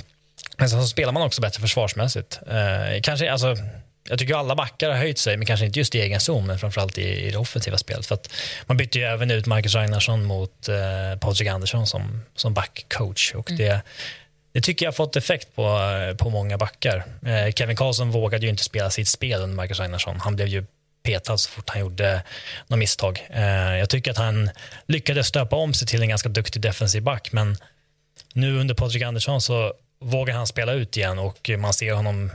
men sen så spelar man också bättre försvarsmässigt. Eh, kanske, alltså, jag tycker alla backar har höjt sig, men kanske inte just i egen zon, men framförallt i, i det offensiva spelet. För man bytte ju även ut Marcus Ragnarsson mot eh, Patrik Andersson som, som backcoach. Och det, det tycker jag har fått effekt på, på många backar. Eh, Kevin Karlsson vågade ju inte spela sitt spel under Marcus Ragnarsson. Han blev ju petad så fort han gjorde något misstag. Eh, jag tycker att han lyckades stöpa om sig till en ganska duktig defensiv back, men nu under Patrik Andersson så vågar han spela ut igen och man ser honom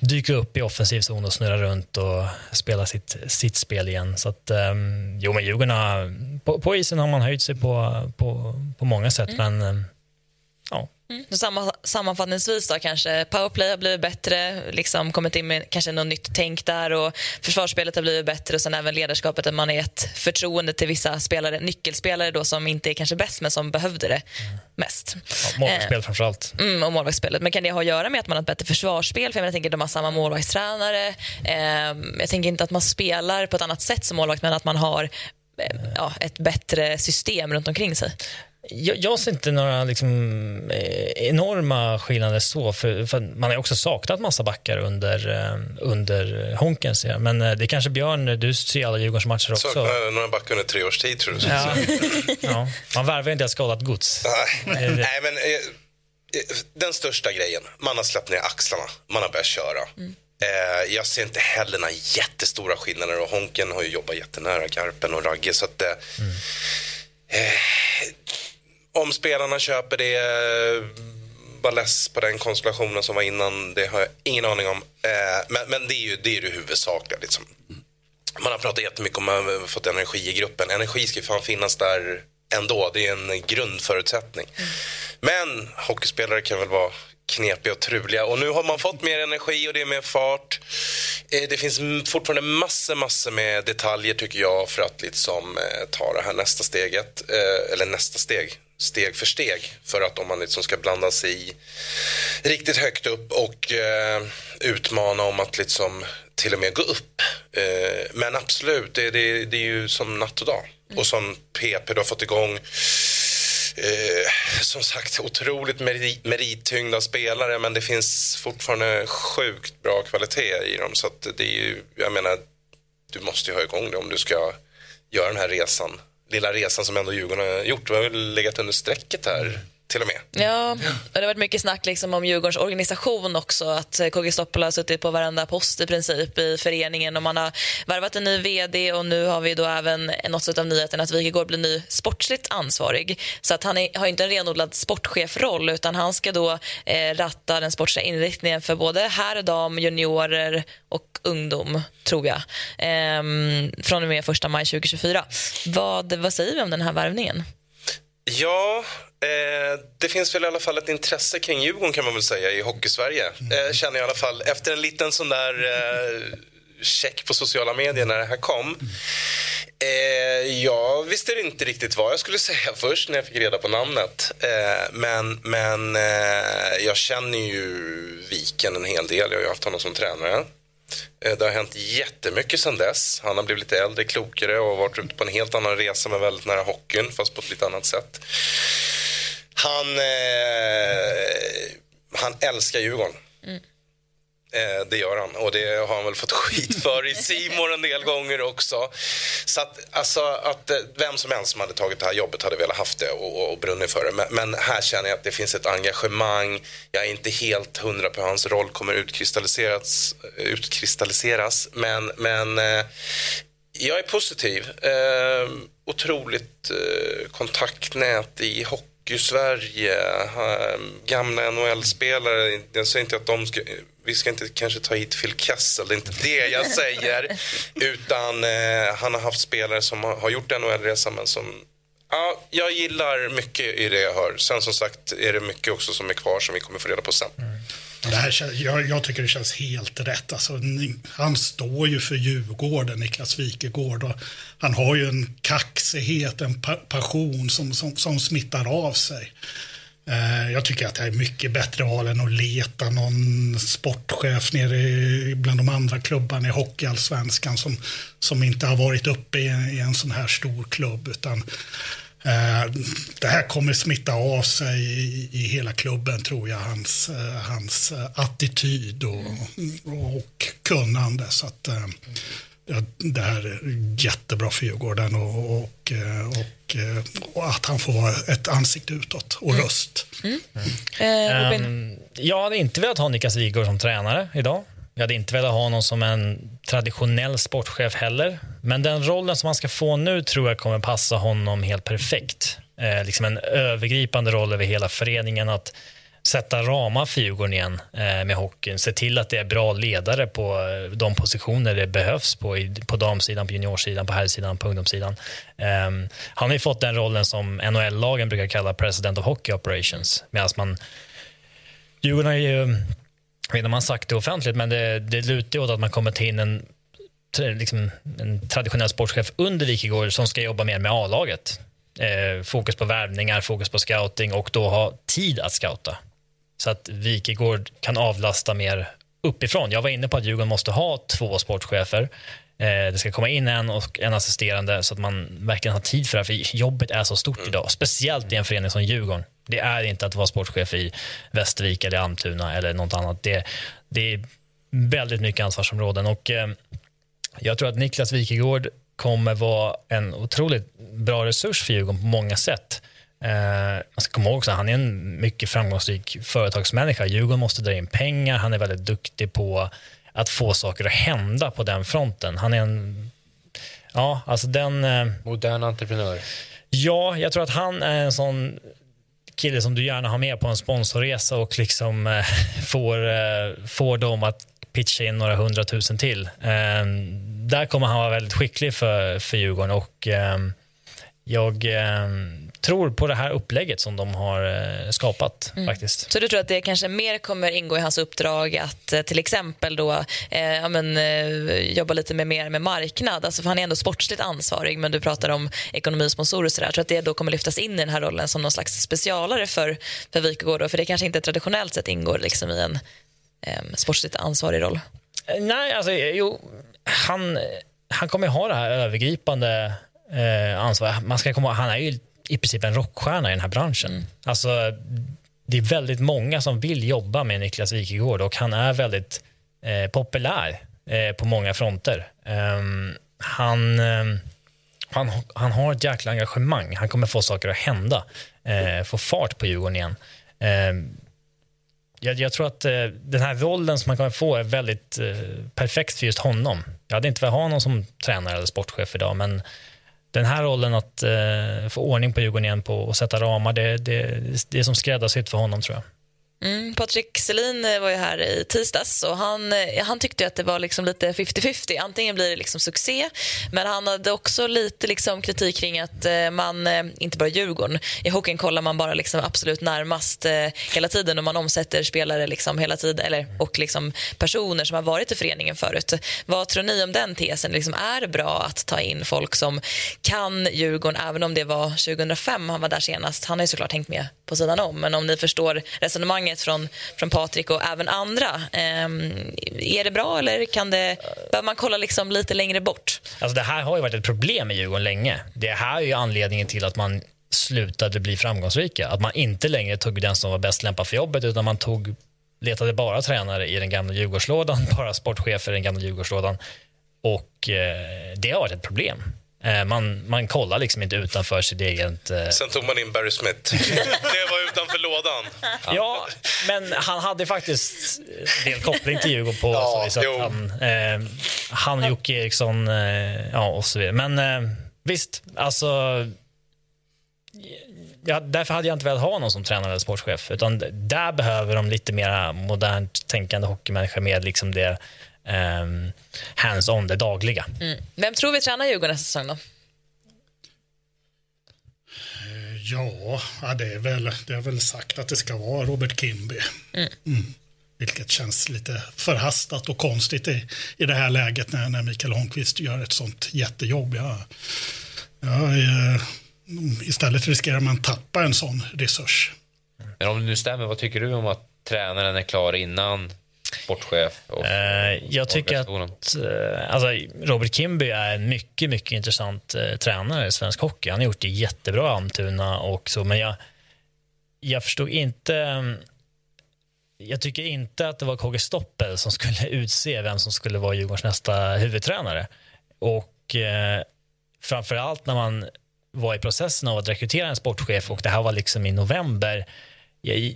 dyka upp i offensiv zon och snurra runt och spela sitt, sitt spel igen. Så att, um, jo, men Djurgården har, på, på isen har man höjt sig på, på, på många sätt, men um, ja. Så samma, sammanfattningsvis då kanske powerplay har blivit bättre, liksom kommit in med kanske något nytt tänk där och försvarsspelet har blivit bättre och sen även ledarskapet att man har gett förtroende till vissa spelare, nyckelspelare då som inte är kanske bäst men som behövde det mest. ja målvaktsspel framför allt. Mm, och målvaktsspelet. Men kan det ha att göra med att man har ett bättre försvarsspel? För jag, menar, jag tänker de har samma målvaktstränare. Eh, jag tänker inte att man spelar på ett annat sätt som målvakt men att man har eh, ja, ett bättre system runt omkring sig. Jag, jag ser inte några liksom, eh, enorma skillnader så, för, för man har också saknat massa backar under, eh, under Honkens. Ja. Men eh, det är kanske Björn, du ser alla Djurgårdens matcher också. Saknar några backar under tre års tid tror du? Ja. ja. Man värvar inte ett skadat gods. Nej, Nej men eh, den största grejen, man har släppt ner axlarna, man har börjat köra. Mm. Eh, jag ser inte heller några jättestora skillnader och Honken har ju jobbat jättenära Garpen och Ragge så att mm. eh, om spelarna köper det eh, var less på den konstellationen som var innan. Det har jag ingen aning om. Eh, men, men det är ju det, är det huvudsakliga. Liksom. Man har pratat jättemycket om att man fått energi i gruppen. Energi ska ju fan finnas där ändå. Det är en grundförutsättning. Mm. Men hockeyspelare kan väl vara knepiga och truliga. Och nu har man fått mer energi och det är mer fart. Eh, det finns fortfarande massor, massor med detaljer tycker jag för att liksom ta det här nästa steget. Eller nästa steg, steg för steg. För att om man liksom ska blanda sig i riktigt högt upp och utmana om att liksom till och med gå upp. men absolut, det, det, det är ju som natt och dag. Och som PP du har fått igång eh, som sagt otroligt merit, merittyngda spelare men det finns fortfarande sjukt bra kvalitet i dem. Så det är ju, jag menar, du måste ju ha igång det om du ska göra den här resan. Lilla resan som ändå Djurgården har gjort. Vi har väl legat under strecket här till och med. Ja, och det har varit mycket snack liksom om Djurgårdens organisation också. Att KG Stoppola har suttit på varenda post i princip i föreningen och man har värvat en ny vd och nu har vi då även något av nyheten att Wikegård blir ny sportsligt ansvarig. Så att han är, har inte en renodlad sportchefroll utan han ska då eh, ratta den sportsliga inriktningen för både herr, dam, juniorer och ungdom, tror jag. Eh, från och med 1 maj 2024. Vad, vad säger vi om den här värvningen? Ja, eh, det finns väl i alla fall ett intresse kring Djurgården kan man väl säga i Hockeysverige. Eh, känner jag i alla fall efter en liten sån där eh, check på sociala medier när det här kom. Eh, jag visste inte riktigt vad jag skulle säga först när jag fick reda på namnet. Eh, men men eh, jag känner ju Viken en hel del. Jag har ju haft honom som tränare. Eh, det har hänt jättemycket sedan dess. Han har blivit lite äldre, klokare och varit ute på en helt annan resa men väldigt nära hockeyn, fast på ett lite annat sätt. Han, eh, han älskar Djurgården. Mm. Eh, det gör han och det har han väl fått skit för i Simor en del gånger också. Så att, alltså, att eh, vem som helst som hade tagit det här jobbet hade velat haft det och, och brunnit för det. Men, men, här känner jag att det finns ett engagemang. Jag är inte helt hundra på hur hans roll kommer utkristalliseras. utkristalliseras men, men eh, jag är positiv. Eh, otroligt eh, kontaktnät i hockey Hockey-Sverige, eh, gamla NHL-spelare. Jag säger inte att de ska, vi ska inte kanske ta hit Phil Kessel, det är inte det jag säger. Utan eh, han har haft spelare som har, har gjort NHL-resan men som Ja, jag gillar mycket i det jag hör. Sen som sagt är det mycket också som är kvar som vi kommer få reda på sen. Mm. Det här, jag, jag, tycker det känns helt rätt. Alltså, han står ju för Djurgården, Niklas Wikegård. Och han har ju en kaxighet, en pa passion som, som, som smittar av sig. Eh, jag tycker att det är mycket bättre val än att leta någon sportchef nere bland de andra klubbarna i hockeyallsvenskan som, som inte har varit uppe i, i en sån här stor klubb. Utan Eh, det här kommer smitta av sig i, hela klubben tror jag, hans, eh, hans eh, attityd och, och kunnande. Så att, det här är jättebra för Djurgården och, och, och, och, att han får vara ett ansikte utåt och mm. röst. Mm. Mm. Um, jag hade inte velat ha Niklas Wigård som tränare idag. Jag hade inte velat ha honom som en traditionell sportchef heller. Men den rollen som han ska få nu tror jag kommer passa honom helt perfekt. Eh, liksom en övergripande roll över hela föreningen. Att sätta ramar för Djurgården igen eh, med hockeyn. Se till att det är bra ledare på eh, de positioner det behövs på, i, på damsidan, på juniorsidan, på herrsidan, på ungdomssidan. Ehm, han har ju fått den rollen som NHL-lagen brukar kalla President of Hockey Operations. Medan man... Djurgården har ju jag vet inte om man sagt det offentligt, men det, det lutar åt att man kommer ta in en, liksom, en traditionell sportchef under Wikegård som ska jobba mer med A-laget. Eh, fokus på värvningar, fokus på scouting och då ha tid att scouta. Så att Wikegård kan avlasta mer uppifrån. Jag var inne på att Djurgården måste ha två sportchefer. det ska komma in en och en assisterande så att man verkligen har tid för det. För jobbet är så stort idag, speciellt i en förening som Djurgården. Det är inte att vara sportchef i Västervik eller Almtuna eller något annat. Det, det är väldigt mycket ansvarsområden och eh, jag tror att Niklas Wikegård kommer vara en otroligt bra resurs för Djurgården på många sätt. Eh, man ska komma ihåg att han är en mycket framgångsrik företagsmänniska. Djurgården måste dra in pengar. Han är väldigt duktig på att få saker att hända på den fronten. Han är en... Ja, alltså den... Eh, Modern entreprenör. Ja, jag tror att han är en sån kille som du gärna har med på en sponsorresa och liksom eh, får, eh, får dem att pitcha in några hundratusen till. Eh, där kommer han vara väldigt skicklig för, för Djurgården och eh, jag eh, tror på det här upplägget som de har eh, skapat. Mm. faktiskt. Så du tror att det kanske mer kommer ingå i hans uppdrag att eh, till exempel då, eh, ja, men, eh, jobba lite med, mer med marknad? Alltså, för han är ändå sportsligt ansvarig, men du pratar om ekonomisponsorer och sådär. Tror att det då kommer lyftas in i den här rollen som någon slags specialare för, för Wikegård? För det kanske inte traditionellt sett ingår liksom, i en eh, sportsligt ansvarig roll. Nej, alltså jo, han, han kommer ha det här övergripande eh, ansvar. Man ska komma, han är ju i princip en rockstjärna i den här branschen. Mm. Alltså, det är väldigt många som vill jobba med Niklas Wikegård och han är väldigt eh, populär eh, på många fronter. Um, han, um, han, han har ett jäkla engagemang. Han kommer få saker att hända, eh, få fart på Djurgården igen. Um, jag, jag, tror att eh, den här rollen som han kommer få är väldigt eh, perfekt för just honom. Jag hade inte velat ha honom som tränare eller sportchef idag, men den här rollen att eh, få ordning på Djurgården igen på och sätta ramar, det, det, det är som skräddarsytt för honom tror jag. Mm, Patrik Selin eh, var ju här i tisdags och han, eh, han tyckte att det var liksom lite 50-50. Antingen blir det liksom succé, men han hade också lite liksom kritik kring att eh, man, inte bara Djurgården, i hockeyn kollar man bara liksom absolut närmast hela tiden och man omsätter spelare liksom hela tiden, eller, och liksom personer som har varit i föreningen förut. Vad tror ni om den tesen? Liksom, är det bra att ta in folk som kan Djurgården, även om det var 2005 han var där senast? Han har ju såklart hängt med på sidan om, men om ni förstår resonemanget engagemanget från, från Patrik och även andra. Eh, är det bra eller kan det, behöver man kolla liksom lite längre bort? Alltså det här har ju varit ett problem i Djurgården länge. Det här är ju anledningen till att man slutade bli framgångsrika. Att man inte längre tog den som var bäst lämpad för jobbet utan man tog, letade bara tränare i den gamla Djurgårdslådan, bara sportchefer i den gamla Djurgårdslådan. Och eh, det har varit ett problem. Eh, man, man kollar liksom inte utanför sitt eget... Eh... Sen tog man in Barry Smith. det var utanför lådan. Ja, men han hade faktiskt en del koppling till Djurgården på ja, så att han, eh, han Jocke Eriksson eh, ja, och så vidare. Men eh, visst, alltså... Ja, därför hade jag inte velat ha någon som tränare eller sportchef. Utan där behöver de lite mer modernt tänkande hockeymänniskor med liksom det um, hands-on, det dagliga. Mm. Vem tror vi tränar Djurgården nästa säsong då? Eh, ja, det är väl, det är väl sagt att det ska vara Robert Kimby. Mm. Mm. Vilket känns lite förhastat och konstigt i, i det här läget när, när Mikael Holmqvist gör ett sånt jättejobb. Ja, ja, eh, istället riskerar man att tappa en sån resurs. Men om det nu stämmer, vad tycker du om att tränaren är klar innan sportchef? Och, uh, jag tycker att uh, alltså, Robert Kimby är en mycket, mycket intressant uh, tränare i svensk hockey. Han har gjort det jättebra i Almtuna och så, men jag, jag förstod inte jag tycker inte att det var KG Stoppel som skulle utse vem som skulle vara Djurgårdens nästa huvudtränare. Och eh, framför allt när man var i processen av att rekrytera en sportchef och det här var liksom i november. Jag,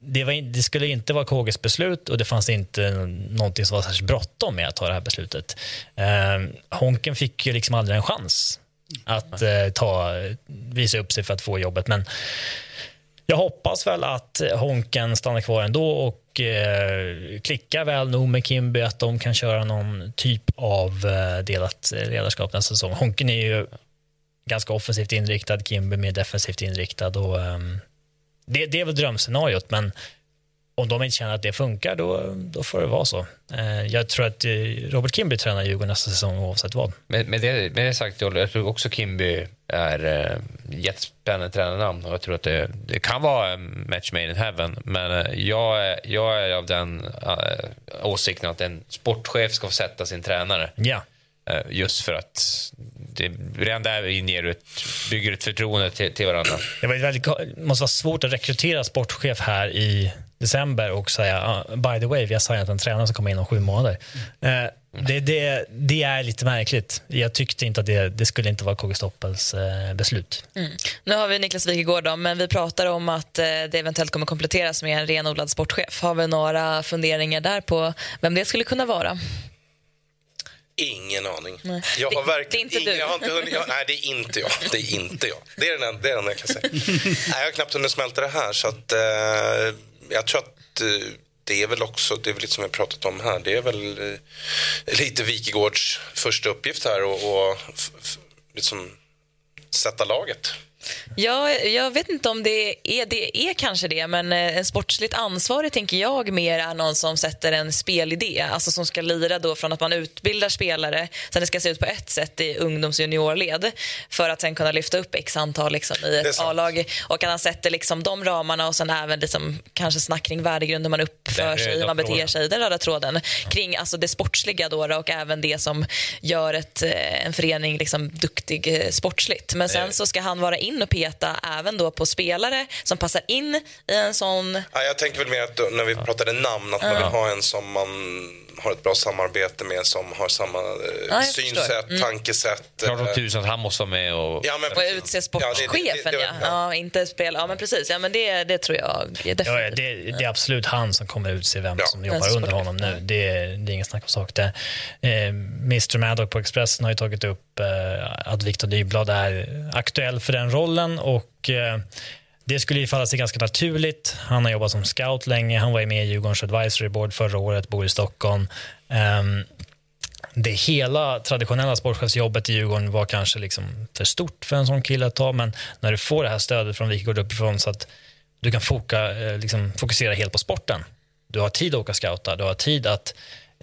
det, var, det, skulle inte vara KGs beslut och det fanns inte någonting som var särskilt bråttom med att ta det här beslutet. Eh, Honken fick ju liksom aldrig en chans att eh, ta, visa upp sig för att få jobbet. Men jag hoppas väl att Honken stannar kvar ändå och eh, klickar väl nog med Kimby att de kan köra någon typ av eh, delat ledarskap nästa säsong. Honken är ju ganska offensivt inriktad, Kimby mer defensivt inriktad. Och, um, det, det är väl drömscenariot, men om de inte känner att det funkar, då, då får det vara så. Eh, jag tror att eh, Robert Kimby tränar Djurgården nästa säsong oavsett vad. Med, med, det, med det sagt, jag tror också Kimby är eh, jättespännande tränarnamn och jag tror att det, det kan vara en match made in heaven. Men eh, jag, är, jag är av den äh, åsikten att en sportchef ska få sätta sin tränare. Ja. Eh, just för att det, redan där inger ett, bygger ett förtroende till, till varandra. Det var väldigt, måste vara svårt att rekrytera sportchef här i december och säga uh, by the way, vi har signat en tränare som kommer in om sju månader. Uh, det, det, det, är lite märkligt. Jag tyckte inte att det, det skulle inte vara KG Stoppels uh, beslut. Mm. Nu har vi Niklas Wikegård, då, men vi pratar om att det eventuellt kommer kompletteras med en renodlad sportchef. Har vi några funderingar där på vem det skulle kunna vara? Ingen aning. Nej. Jag har verkligen det är inte ingen, du. Jag har inte hunnit, jag, nej, det är inte jag. Det är inte jag. Det är den, det är den jag kan säga. nej, jag har knappt hunnit smälta det här. Så att, eh, jag tror att eh, det är väl också, det är väl lite som vi pratat om här, det är väl eh, lite Wikegårds första uppgift här och, och liksom sätta laget. Ja, jag vet inte om det är, det är kanske det, men eh, en sportsligt ansvarig tänker jag mer är någon som sätter en spelidé, alltså som ska lira då från att man utbildar spelare, sen det ska se ut på ett sätt i ungdoms och juniorled för att sen kunna lyfta upp x antal liksom, i ett A-lag. Och att han sätter liksom de ramarna och sen även liksom, kanske snack kring värdegrund, hur man uppför sig, hur man beter sig, den röda tråden kring alltså det sportsliga då, och även det som gör ett, eh, en förening liksom, duktig eh, sportsligt. Men sen så ska han vara in och peta även då på spelare som passar in i en sån... Ja, jag tänker väl mer att när vi pratade namn, att man vill ha en som man har ett bra samarbete med som har samma eh, ja, synsätt, mm. tankesätt. Klart som tusan att han måste vara med och... Ja, men och utse sportchefen, ja. Det, det, det, ja. ja. inte spela. Ja, men precis. Ja, men det, det tror jag definitivt. Ja, det, det är absolut han som kommer utse vem som jobbar under honom nu. Det, det är ingen snack om sak. Det, eh, Mr Maddock på Expressen har ju tagit upp eh, att Viktor Nyblad är aktuell för den rollen och eh, det skulle ju falla sig ganska naturligt. Han har jobbat som scout länge. Han var med i Djurgårdens advisory board förra året, bor i Stockholm. Um, det hela traditionella sportchefsjobbet i Djurgården var kanske liksom för stort för en sån kille att ta, men när du får det här stödet från Wikegård uppifrån så att du kan foka, eh, liksom, fokusera helt på sporten. Du har tid att åka scouta, du har tid att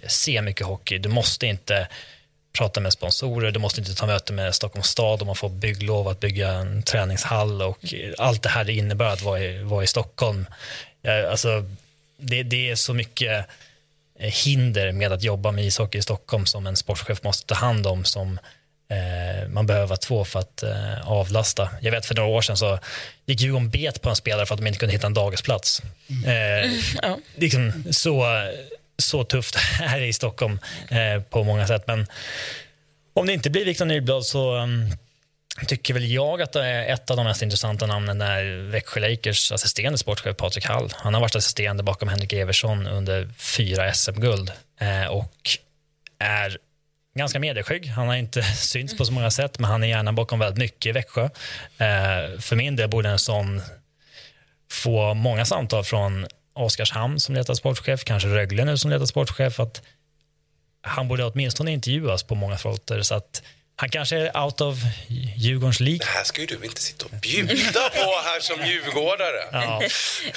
se mycket hockey. Du måste inte prata med sponsorer, du måste inte ta möte med Stockholms stad om man får bygglov att bygga en träningshall och allt det här det innebär att vara i, vara i Stockholm. Alltså, det, det är så mycket eh, hinder med att jobba med ishockey i Stockholm som en sportchef måste ta hand om som eh, man behöver vara två för att eh, avlasta. Jag vet för några år sedan så gick Djurgården bet på en spelare för att de inte kunde hitta en dagisplats. Mm. Eh, mm, liksom, så så tufft här i Stockholm eh, på många sätt. Men om det inte blir Victor Nyblad så um, tycker väl jag att det är ett av de mest intressanta namnen är Växjö Lakers assisterande sportchef Patrik Hall. Han har varit assisterande bakom Henrik Eversson under fyra SM-guld eh, och är ganska medieskygg. Han har inte synts på så många sätt, men han är gärna bakom väldigt mycket i Växjö. Eh, för min del borde en sån få många samtal från Oskarshamn som letar sportchef, kanske Rögle nu som letar sportchef, att han borde åtminstone intervjuas på många fronter. Så att han kanske är out of Djurgårdens League. Det här ska ju du inte sitta och bjuda på här som djurgårdare. Ja.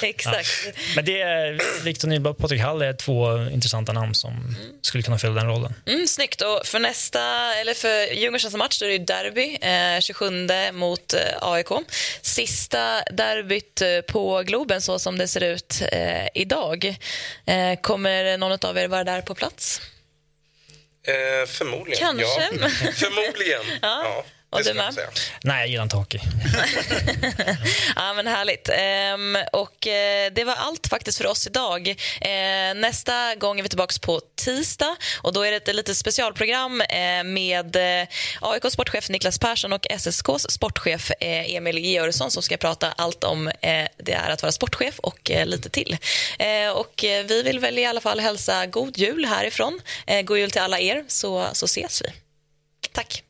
Exakt. Ja. Men det är Victor Nyblad och Patrik Hall är två intressanta namn som mm. skulle kunna fylla den rollen. Mm, snyggt. Och för nästa, eller för Djurgårdens match då är det derby, eh, 27 mot eh, AIK. Sista derbyt eh, på Globen så som det ser ut eh, idag. Eh, kommer någon av er vara där på plats? Eh, förmodligen. Kanske. Ja. förmodligen. ja. ja. Och du med? Nej, jag gillar inte hockey. ja, men härligt. Ehm, och eh, det var allt faktiskt för oss idag. Eh, nästa gång är vi tillbaka på tisdag och då är det ett litet specialprogram eh, med eh, AIK sportchef Niklas Persson och SSKs sportchef eh, Emil Georgsson som ska prata allt om det är att vara sportchef och lite till. och vi vill väl i alla fall hälsa god jul härifrån. god jul till alla er så, så ses vi. Tack.